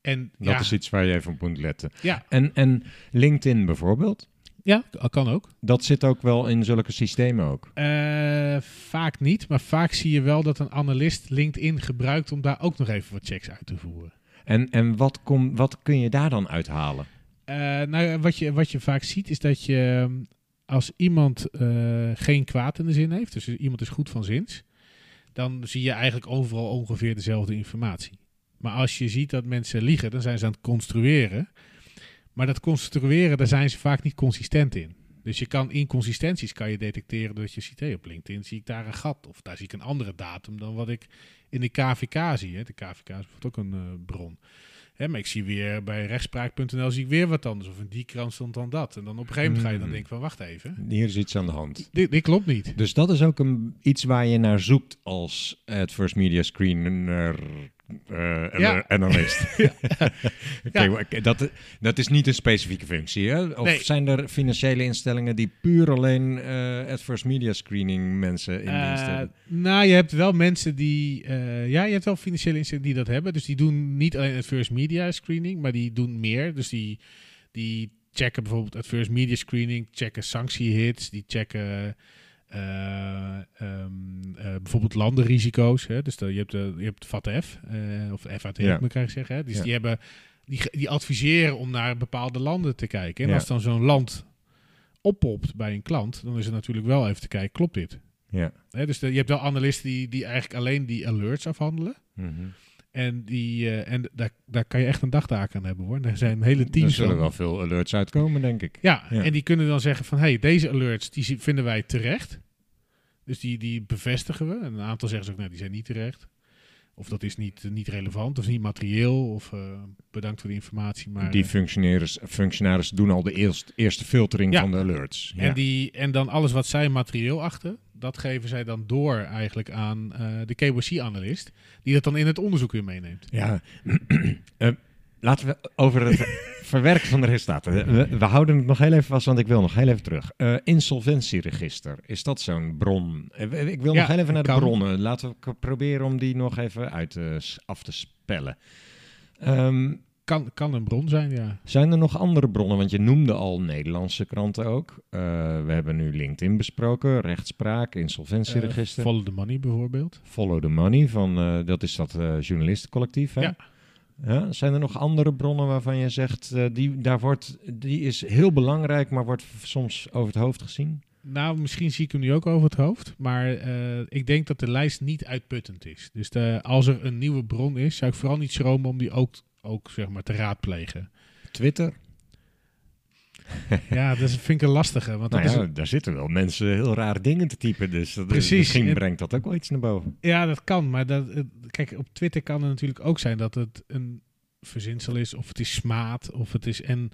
[SPEAKER 3] En
[SPEAKER 2] dat
[SPEAKER 3] ja,
[SPEAKER 2] is iets waar je even op moet letten.
[SPEAKER 3] ja,
[SPEAKER 2] En, en LinkedIn bijvoorbeeld,
[SPEAKER 3] ja, kan ook.
[SPEAKER 2] dat zit ook wel in zulke systemen ook.
[SPEAKER 3] Eh, vaak niet, maar vaak zie je wel dat een analist LinkedIn gebruikt om daar ook nog even wat checks uit te voeren.
[SPEAKER 2] En, en wat, kom, wat kun je daar dan uithalen?
[SPEAKER 3] Eh, nou, ja, wat je, wat je vaak ziet is dat je ehm, als iemand eh, geen kwaad in de zin heeft, dus iemand is goed van zins, dan zie je eigenlijk overal ongeveer dezelfde informatie. Maar als je ziet dat mensen liegen, dan zijn ze aan het construeren. Maar dat construeren, daar zijn ze vaak niet consistent in. Dus je kan inconsistenties kan je detecteren dat je ziet, hey, op LinkedIn zie ik daar een gat. Of daar zie ik een andere datum dan wat ik in de KVK zie. Hè. De KVK is bijvoorbeeld ook een eh, bron. Hè, maar ik zie weer bij rechtspraak.nl zie ik weer wat anders. Of in die krant stond dan dat. En dan op een gegeven moment ga je dan
[SPEAKER 2] Hmm.
[SPEAKER 3] denken van, wacht even.
[SPEAKER 2] Hier is iets aan de hand.
[SPEAKER 3] Dit, dit klopt niet.
[SPEAKER 2] Dus dat is ook een, iets waar je naar zoekt als Adverse Media Screener eh,
[SPEAKER 3] Ja.
[SPEAKER 2] analyst. Oké,
[SPEAKER 3] Ja.
[SPEAKER 2] dat, dat is niet een specifieke functie, hè? Of
[SPEAKER 3] Nee.
[SPEAKER 2] zijn er financiële instellingen die puur alleen eh, Adverse Media Screening mensen in dienst
[SPEAKER 3] Eh,
[SPEAKER 2] hebben?
[SPEAKER 3] nou, je hebt wel mensen die... eh, ja, je hebt wel financiële instellingen die dat hebben. Dus die doen niet alleen adverse media screening, maar die doen meer. Dus die, die checken bijvoorbeeld adverse media screening, checken sanctiehits, die checken... eh, ehm, eh, bijvoorbeeld landenrisico's. Hè? Dus de, je hebt, de, je hebt FATF, eh, of FAT
[SPEAKER 2] Ja.
[SPEAKER 3] moet ik eigenlijk zeggen. Hè? Dus
[SPEAKER 2] Ja.
[SPEAKER 3] die, hebben, die, die adviseren om naar bepaalde landen te kijken. En
[SPEAKER 2] Ja.
[SPEAKER 3] als dan zo'n land oppopt bij een klant, dan is het natuurlijk wel even te kijken, klopt dit?
[SPEAKER 2] Ja.
[SPEAKER 3] Hè, dus de- je hebt wel analisten die, die eigenlijk alleen die alerts afhandelen.
[SPEAKER 2] Mhm.
[SPEAKER 3] En, die, eh, en daar, daar kan je echt een dagtaak aan hebben hoor. Er zijn hele
[SPEAKER 2] Er
[SPEAKER 3] teams
[SPEAKER 2] zullen
[SPEAKER 3] van.
[SPEAKER 2] wel veel alerts uitkomen, denk ik.
[SPEAKER 3] Ja,
[SPEAKER 2] Ja.
[SPEAKER 3] en die kunnen dan zeggen van... hey, deze alerts die vinden wij terecht. Dus die, die bevestigen we. En een aantal zeggen ze ook, nee, die zijn niet terecht. Of dat is niet, niet relevant, of niet materieel. Of eh, bedankt voor de informatie. Maar,
[SPEAKER 2] die
[SPEAKER 3] eh,
[SPEAKER 2] functionaris, functionaris doen al de eerst, eerste filtering
[SPEAKER 3] Ja.
[SPEAKER 2] van de alerts. Ja.
[SPEAKER 3] en, die, en dan alles wat zij materieel achten... dat geven zij dan door eigenlijk aan eh, de KYC-analyst... die dat dan in het onderzoek weer meeneemt.
[SPEAKER 2] Ja, Eh, laten we over het verwerken van de resultaten. We, we houden het nog heel even vast, want ik wil nog heel even terug. Eh, insolventieregister, is dat zo'n bron? Ik wil
[SPEAKER 3] Ja,
[SPEAKER 2] nog heel even naar de
[SPEAKER 3] kan.
[SPEAKER 2] bronnen. Laten we proberen om die nog even uit af te spellen. Ehm,
[SPEAKER 3] Kan, kan een bron zijn, ja.
[SPEAKER 2] zijn er nog andere bronnen? Want je noemde al Nederlandse kranten ook. Eh, we hebben nu LinkedIn besproken, rechtspraak, insolventieregister.
[SPEAKER 3] Eh, follow the money bijvoorbeeld.
[SPEAKER 2] Follow the Money, van, eh, dat is dat journalistencollectief. Hè?
[SPEAKER 3] Ja.
[SPEAKER 2] Ja, zijn er nog andere bronnen waarvan je zegt, die, daar wordt, die is heel belangrijk, maar wordt soms over het hoofd gezien?
[SPEAKER 3] Nou, misschien zie ik hem nu ook over het hoofd. Maar ik denk dat de lijst niet uitputtend is. Dus de, als er een nieuwe bron is, zou ik vooral niet schromen om die ook, ook zeg maar, te raadplegen.
[SPEAKER 2] Twitter?
[SPEAKER 3] ja, dat vind ik een lastige. Want dat
[SPEAKER 2] Nou
[SPEAKER 3] is,
[SPEAKER 2] daar zitten wel mensen heel rare dingen te typen, dus dat,
[SPEAKER 3] Precies.
[SPEAKER 2] misschien
[SPEAKER 3] En-
[SPEAKER 2] brengt dat ook wel iets naar boven.
[SPEAKER 3] ja, dat kan. Maar dat, kijk, op Twitter kan het natuurlijk ook zijn dat het een verzinsel is. Of het is smaad. Of het is... En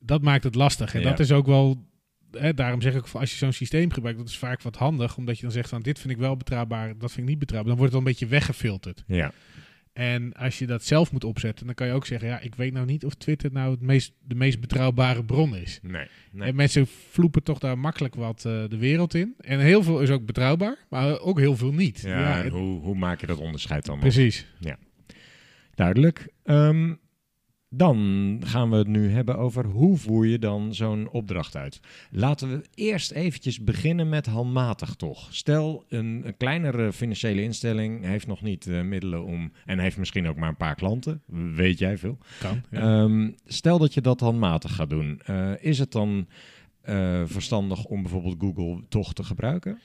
[SPEAKER 3] dat maakt het lastig. En
[SPEAKER 2] Ja.
[SPEAKER 3] dat is ook wel... Hè, daarom zeg ik, als je zo'n systeem gebruikt, dat is vaak wat handig. Omdat je dan zegt van, dit vind ik wel betrouwbaar, dat vind ik niet betrouwbaar. Dan wordt het al een beetje weggefilterd.
[SPEAKER 2] Ja,
[SPEAKER 3] En als je dat zelf moet opzetten, dan kan je ook zeggen: ja, ik weet nou niet of Twitter nou het meest, de meest betrouwbare bron is.
[SPEAKER 2] nee. nee.
[SPEAKER 3] En mensen vloepen toch daar makkelijk wat eh, de wereld in. En heel veel is ook betrouwbaar, maar ook heel veel niet.
[SPEAKER 2] Ja, en hoe, hoe maak je dat onderscheid dan nog?
[SPEAKER 3] precies.
[SPEAKER 2] Duidelijk. Ehm, dan gaan we het nu hebben over hoe voer je dan zo'n opdracht uit. Laten we eerst eventjes beginnen met handmatig toch. Stel, een, een kleinere financiële instelling heeft nog niet eh, middelen om... en heeft misschien ook maar een paar klanten, weet jij veel.
[SPEAKER 3] Kan. Ja.
[SPEAKER 2] Ehm, stel dat je dat handmatig gaat doen. Eh, is het dan eh, verstandig om bijvoorbeeld Google toch te gebruiken?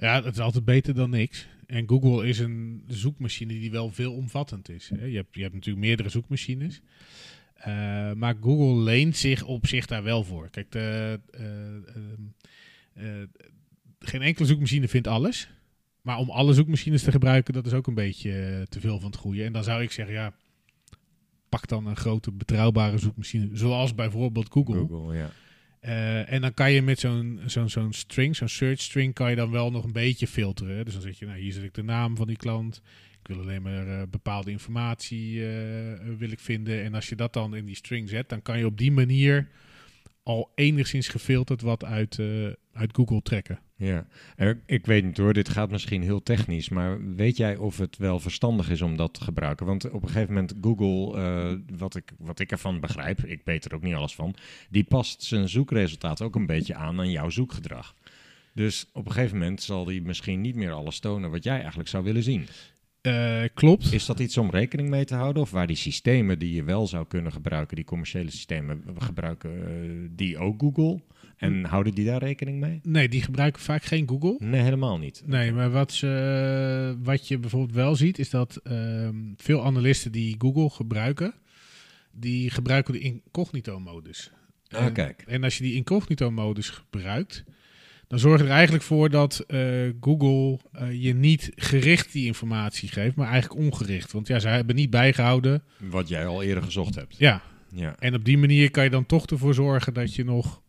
[SPEAKER 3] ja, het is altijd beter dan niks. En Google is een zoekmachine die wel veelomvattend is. Hè. Je, hebt, je hebt natuurlijk meerdere zoekmachines. Eh, maar Google leent zich op zich daar wel voor. Kijk, de, eh, ehm, eh, geen enkele zoekmachine vindt alles. Maar om alle zoekmachines te gebruiken, dat is ook een beetje te veel van het goede. En dan zou ik zeggen, ja, pak dan een grote betrouwbare zoekmachine, zoals bijvoorbeeld Google.
[SPEAKER 2] ja.
[SPEAKER 3] Eh, en dan kan je met zo'n zo'n zo'n string, zo'n search string, kan je dan wel nog een beetje filteren. Dus dan zeg je, nou, hier zet ik de naam van die klant. Ik wil alleen maar eh, bepaalde informatie eh, wil ik vinden. En als je dat dan in die string zet, dan kan je op die manier al enigszins gefilterd wat uit, uit Google trekken.
[SPEAKER 2] Ja, ik weet niet hoor, dit gaat misschien heel technisch, maar weet jij of het wel verstandig is om dat te gebruiken? Want op een gegeven moment Google, eh, wat, ik, wat ik ervan begrijp, ik weet er ook niet alles van, die past zijn zoekresultaat ook een beetje aan aan jouw zoekgedrag. Dus op een gegeven moment zal die misschien niet meer alles tonen wat jij eigenlijk zou willen zien.
[SPEAKER 3] Eh, klopt.
[SPEAKER 2] Is dat iets om rekening mee te houden? Of waar die systemen die je wel zou kunnen gebruiken, die commerciële systemen, gebruiken eh, die ook Google? En houden die daar rekening mee?
[SPEAKER 3] Nee, die gebruiken vaak geen Google.
[SPEAKER 2] Nee, helemaal niet.
[SPEAKER 3] Nee, maar wat, ze, wat je bijvoorbeeld wel ziet, is dat ehm, veel analisten die Google gebruiken, die gebruiken de incognito-modus.
[SPEAKER 2] Ah,
[SPEAKER 3] En-
[SPEAKER 2] kijk.
[SPEAKER 3] En als je die incognito-modus gebruikt, dan zorg je er eigenlijk voor dat eh, Google eh, je niet gericht die informatie geeft, maar eigenlijk ongericht. Want ja, ze hebben niet bijgehouden.
[SPEAKER 2] Wat jij al eerder gezocht hebt.
[SPEAKER 3] Ja,
[SPEAKER 2] Ja.
[SPEAKER 3] en op die manier kan je dan toch ervoor zorgen dat je nog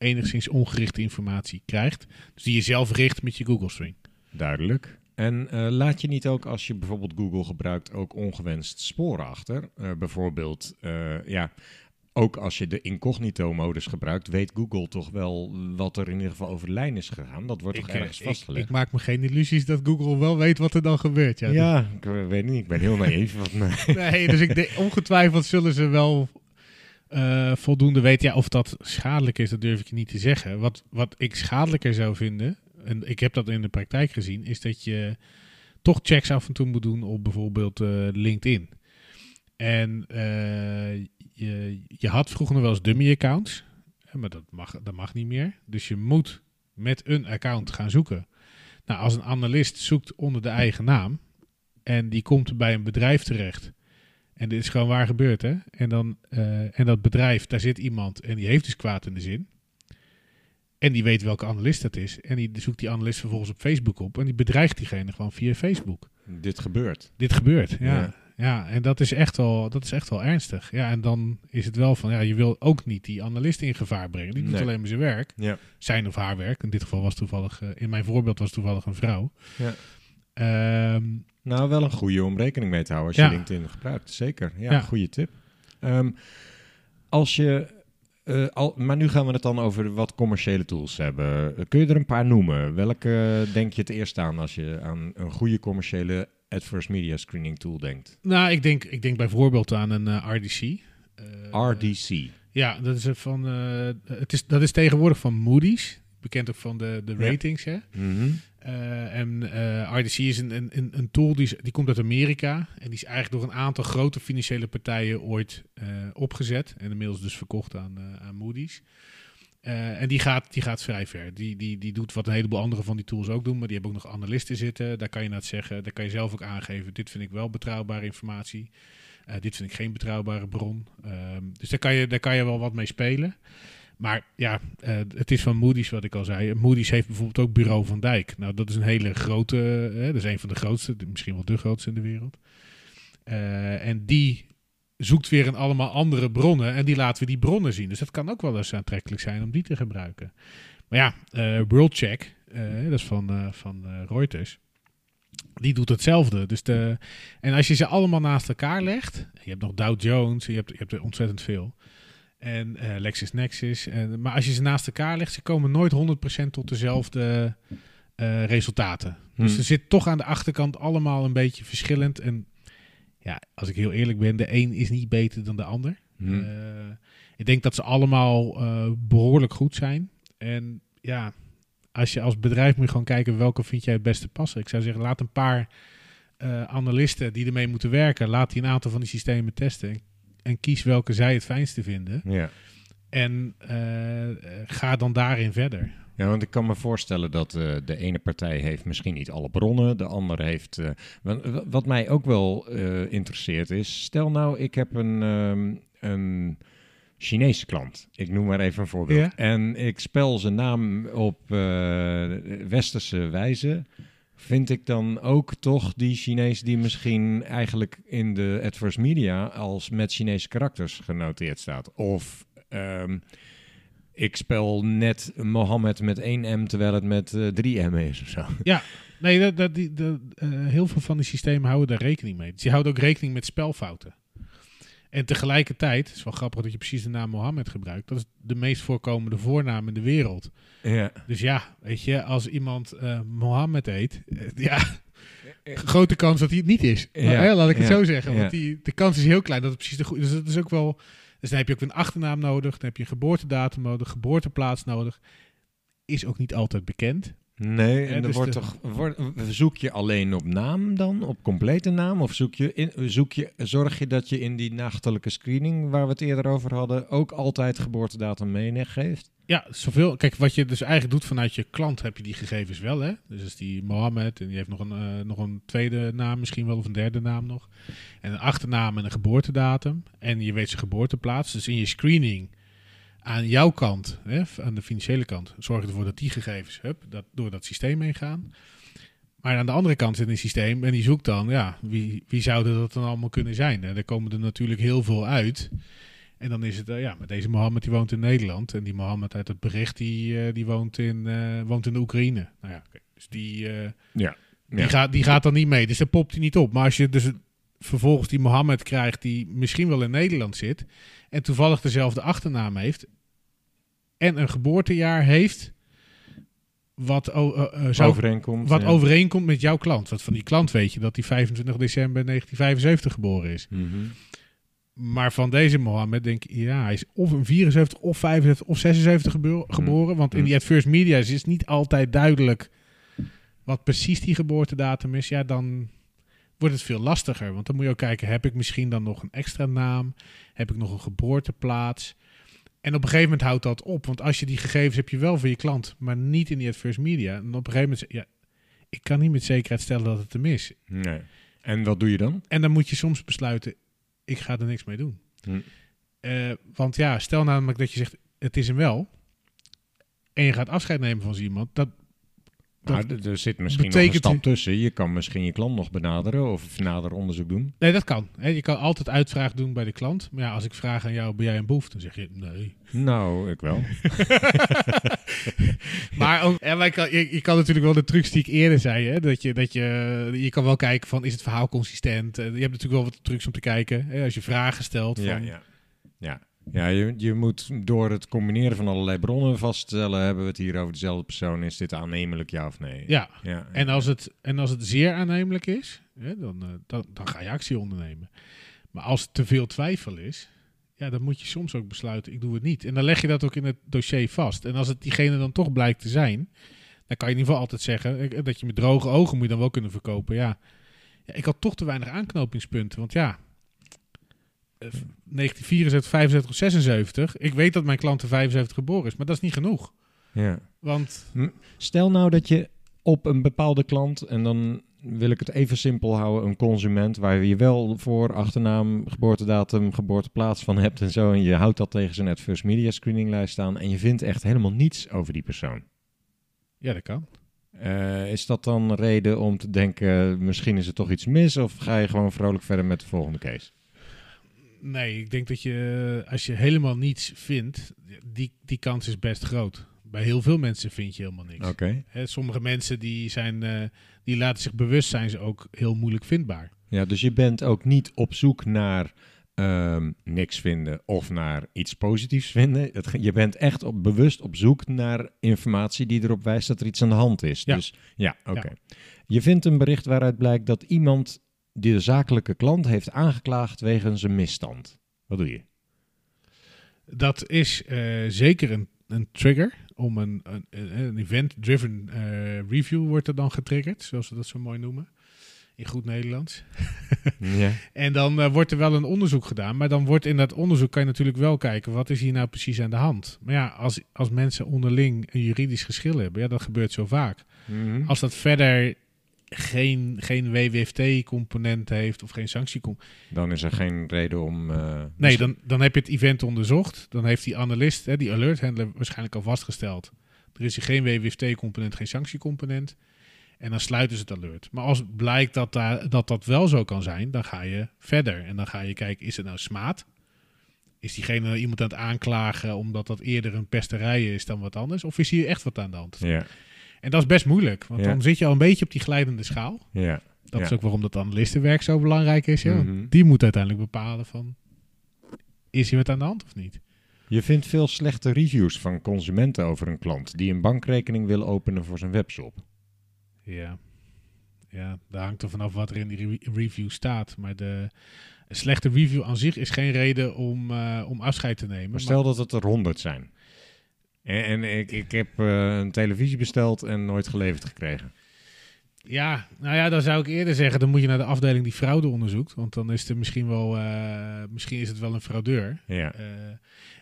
[SPEAKER 3] enigszins ongerichte informatie krijgt. Dus die je zelf richt met je Google String.
[SPEAKER 2] Duidelijk. En eh, laat je niet ook, als je bijvoorbeeld Google gebruikt, ook ongewenst sporen achter? Eh, bijvoorbeeld, eh, ja, ook als je de incognito-modus gebruikt, weet Google toch wel wat er in ieder geval over de lijn is gegaan. Dat wordt toch ergens vastgelegd?
[SPEAKER 3] ik maak me geen illusies dat Google wel weet wat er dan gebeurt. Ja,
[SPEAKER 2] ja, ik weet niet. Ik ben heel naïef. nee.
[SPEAKER 3] Nee, dus ik denk, ongetwijfeld zullen ze wel eh, voldoende weten. Ja, of dat schadelijk is, dat durf ik niet te zeggen. Wat, wat ik schadelijker zou vinden, en ik heb dat in de praktijk gezien, is dat je toch checks af en toe moet doen op bijvoorbeeld eh, LinkedIn. En eh, je, je had vroeger nog wel eens dummy accounts, maar dat mag, dat mag niet meer. Dus je moet met een account gaan zoeken. Nou, als een analist zoekt onder de eigen naam en die komt bij een bedrijf terecht. En dit is gewoon waar gebeurd, hè? En, dan, eh, en dat bedrijf, daar zit iemand en die heeft dus kwaad in de zin. En die weet welke analist dat is. En die zoekt die analist vervolgens op Facebook op. En die bedreigt diegene gewoon via Facebook.
[SPEAKER 2] Dit gebeurt.
[SPEAKER 3] Dit gebeurt, ja.
[SPEAKER 2] Ja.
[SPEAKER 3] ja. en dat is, echt wel, dat is echt wel ernstig. Ja, en dan is het wel van, ja, je wil ook niet die analist in gevaar brengen. Die doet
[SPEAKER 2] Nee.
[SPEAKER 3] alleen maar zijn werk.
[SPEAKER 2] Ja.
[SPEAKER 3] Zijn of haar werk. In dit geval was toevallig, eh, in mijn voorbeeld was toevallig een vrouw.
[SPEAKER 2] Ja.
[SPEAKER 3] Ehm,
[SPEAKER 2] Nou, wel een goede om rekening mee te houden als
[SPEAKER 3] Ja.
[SPEAKER 2] je LinkedIn gebruikt. Zeker. Ja,
[SPEAKER 3] Ja.
[SPEAKER 2] goede tip. Ehm, als je. eh, al, maar nu gaan we het dan over wat commerciële tools hebben. Eh, Kun je er een paar noemen? Welke denk je het eerst aan als je aan een goede commerciële adverse media screening tool denkt?
[SPEAKER 3] nou, ik denk, ik denk bijvoorbeeld aan een eh, RDC. Eh,
[SPEAKER 2] RDC.
[SPEAKER 3] Ja, dat is, van, eh, het is, dat is tegenwoordig van Moody's. Bekend ook van de, de
[SPEAKER 2] Ja.
[SPEAKER 3] ratings. Hè?
[SPEAKER 2] Mhm.
[SPEAKER 3] Eh, en RDC is een, een, een, tool die, die komt uit Amerika. En die is eigenlijk door een aantal grote financiële partijen ooit eh, opgezet. En inmiddels dus verkocht aan, aan Moody's. En die gaat, die gaat vrij ver. Die, die, die doet wat een heleboel andere van die tools ook doen. Maar die hebben ook nog analisten zitten. Daar kan je naar het zeggen. Daar kan je zelf ook aangeven. Dit vind ik wel betrouwbare informatie. Dit vind ik geen betrouwbare bron. Ehm, dus daar kan, je, daar kan je wel wat mee spelen. Maar ja, eh, het is van Moody's wat ik al zei. Moody's heeft bijvoorbeeld ook Bureau van Dijk. Nou, dat is een hele grote, eh, dat is een van de grootste, misschien wel de grootste in de wereld. Eh, en die zoekt weer in allemaal andere bronnen en die laten we die bronnen zien. Dus dat kan ook wel eens aantrekkelijk zijn om die te gebruiken. Maar ja, eh WorldCheck, dat is van, van Reuters. Die doet hetzelfde. Dus de, en als je ze allemaal naast elkaar legt, je hebt nog Dow Jones, je hebt, je hebt er ontzettend veel. En eh, LexisNexis. En, maar als je ze naast elkaar legt, ze komen nooit 100% tot dezelfde eh, resultaten. Dus
[SPEAKER 2] Hmm.
[SPEAKER 3] er zit toch aan de achterkant allemaal een beetje verschillend. En ja, als ik heel eerlijk ben, de een is niet beter dan de ander.
[SPEAKER 2] Hm.
[SPEAKER 3] Eh, ik denk dat ze allemaal eh, behoorlijk goed zijn. En ja, als je als bedrijf moet gewoon kijken welke vind jij het beste passen. Ik zou zeggen, laat een paar analisten die ermee moeten werken, laat die een aantal van die systemen testen. En, kies welke zij het fijnste vinden.
[SPEAKER 2] ja.
[SPEAKER 3] En eh, ga dan daarin verder.
[SPEAKER 2] Ja, want ik kan me voorstellen dat eh, de ene partij heeft misschien niet alle bronnen, de andere heeft... eh, wa- wa- wat mij ook wel interesseert is, stel nou ik heb een, ehm, een Chinese klant. Ik noem maar even een voorbeeld.
[SPEAKER 3] Ja.
[SPEAKER 2] En ik spel zijn naam op westerse wijze. Vind ik dan ook toch die Chinees die misschien eigenlijk in de adverse media als met Chinese karakters genoteerd staat? Of ehm, ik spel net Mohammed met 1M terwijl het met eh, 3M is of zo.
[SPEAKER 3] Nee, dat, dat, die, eh, heel veel van die systemen houden daar rekening mee. Die houden ook rekening met spelfouten. En tegelijkertijd, het is wel grappig dat je precies de naam Mohammed gebruikt. Dat is de meest voorkomende voornaam in de wereld.
[SPEAKER 2] Ja.
[SPEAKER 3] Dus ja, weet je, als iemand eh Mohammed heet, eh, ja, grote kans dat hij het niet is.
[SPEAKER 2] Ja,
[SPEAKER 3] Maar, hè, laat ik het
[SPEAKER 2] ja,
[SPEAKER 3] zo zeggen. Want die, de kans is heel klein dat het precies de goede Dus dat is ook wel. Dus dan heb je ook een achternaam nodig, dan heb je een geboortedatum nodig, geboorteplaats nodig. Is ook niet altijd bekend.
[SPEAKER 2] Nee, en dan
[SPEAKER 3] dus
[SPEAKER 2] wordt
[SPEAKER 3] de-
[SPEAKER 2] toch, zoek je alleen op naam dan, op complete naam? Of zoek je in, zoek je, zorg je dat je in die nachtelijke screening waar we het eerder over hadden, ook altijd geboortedatum meegeeft?
[SPEAKER 3] Ja, zoveel. Kijk, wat je dus eigenlijk doet vanuit je klant, heb je die gegevens wel, hè? Dus is die Mohammed en die heeft nog een, eh, nog een tweede naam, misschien wel, of een derde naam nog. En een achternaam en een geboortedatum. En je weet zijn geboorteplaats. Dus in je screening aan jouw kant, hè, aan de financiële kant, zorg ervoor dat die gegevens hup, dat, door dat systeem heen gaan. Maar aan de andere kant zit een systeem en die zoekt dan, ja, wie, wie zouden dat dan allemaal kunnen zijn? En er komen er natuurlijk heel veel uit. En dan is het, eh, ja, maar deze Mohammed die woont in Nederland. En die Mohammed uit het bericht, die, eh, die woont, in, eh, woont in de Oekraïne. Nou ja, dus die,
[SPEAKER 2] Ja.
[SPEAKER 3] die,
[SPEAKER 2] Ja.
[SPEAKER 3] gaat, die gaat dan niet mee. Dus daar popt hij niet op. Maar als je dus vervolgens die Mohammed krijgt die misschien wel in Nederland zit. En toevallig dezelfde achternaam heeft. En een geboortejaar heeft. Wat, eh, zou,
[SPEAKER 2] Overeenkomt.
[SPEAKER 3] wat
[SPEAKER 2] ja.
[SPEAKER 3] overeenkomt met jouw klant. Want van die klant weet je dat die 25 december 1975 geboren is.
[SPEAKER 2] Mhm.
[SPEAKER 3] Maar van deze Mohammed denk ik, ja, hij is of een 74 of 75 of 76 gebeur- geboren. Want in
[SPEAKER 2] Mm.
[SPEAKER 3] die adverse media is het niet altijd duidelijk wat precies die geboortedatum is. Ja, dan wordt het veel lastiger. Want dan moet je ook kijken, heb ik misschien dan nog een extra naam? Heb ik nog een geboorteplaats? En op een gegeven moment houdt dat op. Want als je die gegevens heb je wel voor je klant, maar niet in die adverse media. En op een gegeven moment, ja, ik kan niet met zekerheid stellen dat het hem is.
[SPEAKER 2] Nee. En wat doe je dan?
[SPEAKER 3] En dan moet je soms besluiten, ik ga er niks mee doen.
[SPEAKER 2] Hm.
[SPEAKER 3] Eh, want ja, stel namelijk dat je zegt, het is hem wel. En je gaat afscheid nemen van zo iemand. Dat,
[SPEAKER 2] Maar
[SPEAKER 3] dat,
[SPEAKER 2] er zit misschien nog een stap tussen. Je kan misschien je klant nog benaderen of nader onderzoek doen.
[SPEAKER 3] nee, dat kan. Je kan altijd uitvraag doen bij de klant. Maar ja, als ik vraag aan jou, ben jij een boef? Dan zeg je, nee.
[SPEAKER 2] Nou, ik wel.
[SPEAKER 3] maar ook, en wij kan, je, je kan natuurlijk wel de trucs die ik eerder zei. Hè? Dat je, dat je, je kan wel kijken van, is het verhaal consistent? Eh, je hebt natuurlijk wel wat trucs om te kijken. Hè? Als je vragen stelt van,
[SPEAKER 2] Ja, ja. ja. Ja je, je moet door het combineren van allerlei bronnen vaststellen... hebben we het hier over dezelfde persoon? Is dit aannemelijk, ja of nee?
[SPEAKER 3] ja.
[SPEAKER 2] ja,
[SPEAKER 3] En als het, en als het zeer aannemelijk is, hè, dan, eh, dan, dan ga je actie ondernemen. Maar als er te veel twijfel is, ja, dan moet je soms ook besluiten, ik doe het niet. En dan leg je dat ook in het dossier vast. En als het diegene dan toch blijkt te zijn, dan kan je in ieder geval altijd zeggen eh, dat je met droge ogen moet je dan wel kunnen verkopen. Ja, ja ik had toch te weinig aanknopingspunten, want ja... eh, 1974, 75 of 76. Ik weet dat mijn klant in 75 geboren is, maar dat is niet genoeg.
[SPEAKER 2] ja.
[SPEAKER 3] Want
[SPEAKER 2] Stel nou dat je op een bepaalde klant, en dan wil ik het even simpel houden, een consument waar je wel voor achternaam, geboortedatum, geboorteplaats van hebt en zo, en je houdt dat tegen zijn adverse media screeninglijst staan en je vindt echt helemaal niets over die persoon.
[SPEAKER 3] ja, dat kan.
[SPEAKER 2] Eh, is dat dan reden om te denken, misschien is er toch iets mis, of ga je gewoon vrolijk verder met de volgende case?
[SPEAKER 3] Nee, ik denk dat je, als je helemaal niets vindt, die, die kans is best groot. Bij heel veel mensen vind je helemaal niks.
[SPEAKER 2] Oké.
[SPEAKER 3] Sommige mensen die, zijn, eh, die laten zich bewust zijn ze ook heel moeilijk vindbaar.
[SPEAKER 2] Ja, dus je bent ook niet op zoek naar ehm, niks vinden of naar iets positiefs vinden. Het, je bent echt op, bewust op zoek naar informatie die erop wijst dat er iets aan de hand is.
[SPEAKER 3] Ja.
[SPEAKER 2] Dus ja, oké. Je vindt een bericht waaruit blijkt dat iemand die de zakelijke klant heeft aangeklaagd wegens een misstand. Wat doe je?
[SPEAKER 3] Dat is eh, zeker een, een trigger om een, een, een event-driven eh, review wordt er dan getriggerd, zoals ze dat zo mooi noemen. In goed Nederlands.
[SPEAKER 2] Ja.
[SPEAKER 3] En dan eh, wordt er wel een onderzoek gedaan. Maar dan wordt in dat onderzoek kan je natuurlijk wel kijken... wat is hier nou precies aan de hand? Maar ja, als, als mensen onderling een juridisch geschil hebben... ja, dat gebeurt zo vaak.
[SPEAKER 2] Mhm.
[SPEAKER 3] Als dat verder geen, geen WWFT-component heeft of geen sanctiecomponent...
[SPEAKER 2] Dan is er geen reden om... eh,
[SPEAKER 3] Nee, dan, dan heb je het event onderzocht. Dan heeft die analist, hè, die alert handler, waarschijnlijk al vastgesteld... er is hier geen WWFT-component, geen sanctiecomponent... En dan sluiten ze het alert. Maar als het blijkt dat, daar, dat dat wel zo kan zijn, dan ga je verder. En dan ga je kijken, is het nou smaad? Is diegene nou iemand aan het aanklagen omdat dat eerder een pesterij is dan wat anders? Of is hier echt wat aan de hand?
[SPEAKER 2] Ja,
[SPEAKER 3] En dat is best moeilijk, want
[SPEAKER 2] Ja.
[SPEAKER 3] dan zit je al een beetje op die glijdende schaal.
[SPEAKER 2] ja.
[SPEAKER 3] Dat
[SPEAKER 2] Ja.
[SPEAKER 3] is ook waarom dat analistenwerk zo belangrijk is. Ja.
[SPEAKER 2] Mhm.
[SPEAKER 3] Die moet uiteindelijk bepalen van, is hier wat aan de hand of niet?
[SPEAKER 2] Je vindt veel slechte reviews van consumenten over een klant die een bankrekening wil openen voor zijn webshop.
[SPEAKER 3] Ja. Ja, daar hangt er vanaf wat er in die re- review staat. Maar de een slechte review aan zich is geen reden om, eh, om afscheid te nemen.
[SPEAKER 2] Maar stel dat het er honderd zijn. En, en ik, ik heb eh, een televisie besteld en nooit geleverd gekregen.
[SPEAKER 3] Ja, nou ja, dan zou ik eerder zeggen, dan moet je naar de afdeling die fraude onderzoekt. Want dan is er misschien wel, eh, misschien is het wel een fraudeur.
[SPEAKER 2] Ja.
[SPEAKER 3] Eh,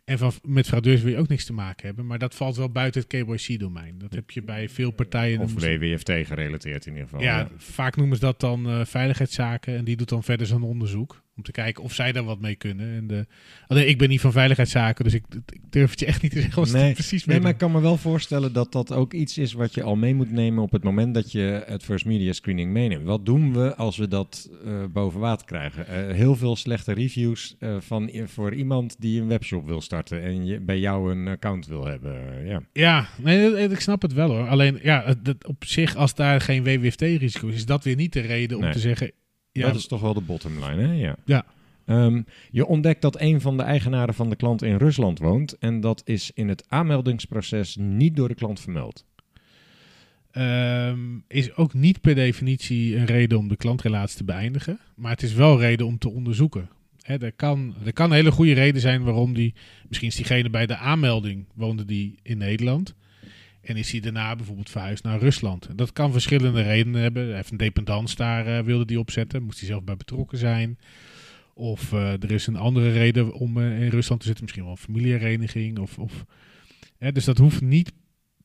[SPEAKER 3] en van, met fraudeurs wil je ook niks te maken hebben. Maar dat valt wel buiten het KYC-domein. Dat heb je bij veel partijen.
[SPEAKER 2] Of WWFT gerelateerd in ieder geval.
[SPEAKER 3] ja, vaak noemen ze dat dan eh, veiligheidszaken. En die doet dan verder zo'n onderzoek. Om te kijken of zij daar wat mee kunnen. En de, alleen ik ben niet van veiligheidszaken, dus ik, ik durf het je echt niet te zeggen
[SPEAKER 2] Nee,
[SPEAKER 3] precies
[SPEAKER 2] Nee, maar ik kan me wel voorstellen dat dat ook iets is wat je al mee moet nemen op het moment dat je het First Media Screening meeneemt. Wat doen we als we dat eh, boven water krijgen? Eh, heel veel slechte reviews eh, van, voor iemand die een webshop wil starten en je, bij jou een account wil hebben. Ja.
[SPEAKER 3] Ja, nee, ik snap het wel hoor. Alleen ja, het, op zich, als daar geen WWFT-risico is, is dat weer niet de reden om
[SPEAKER 2] Nee.
[SPEAKER 3] te zeggen. Ja,
[SPEAKER 2] Dat is toch wel de bottom line, hè? Ja.
[SPEAKER 3] Ja.
[SPEAKER 2] Ehm, je ontdekt dat een van de eigenaren van de klant in Rusland woont en dat is in het aanmeldingsproces niet door de klant vermeld.
[SPEAKER 3] ehm, is ook niet per definitie een reden om de klantrelatie te beëindigen. Maar het is wel reden om te onderzoeken. Hè, er, kan, er kan een hele goede reden zijn waarom die... Misschien is diegene bij de aanmelding woonde die in Nederland. En is hij daarna bijvoorbeeld verhuisd naar Rusland. Dat kan verschillende redenen hebben. Heeft een dependance daar, eh, wilde die opzetten. Moest hij zelf bij betrokken zijn. Of eh, er is een andere reden om eh, in Rusland te zitten. Misschien wel een familiehereniging. Of, of, hè, dus dat hoeft niet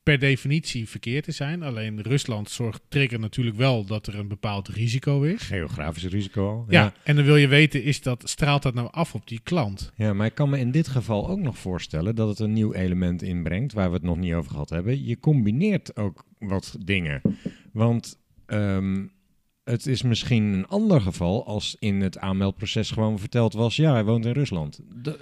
[SPEAKER 3] per definitie verkeerd te zijn. Alleen Rusland zorgt trigger natuurlijk wel dat er een bepaald risico is.
[SPEAKER 2] Geografisch risico al.
[SPEAKER 3] Ja, en dan wil je weten, is dat, straalt dat nou af op die klant?
[SPEAKER 2] Ja, maar ik kan me in dit geval ook nog voorstellen dat het een nieuw element inbrengt waar we het nog niet over gehad hebben. Je combineert ook wat dingen. Want ehm, het is misschien een ander geval als in het aanmeldproces gewoon verteld was: ja, hij woont in Rusland. De,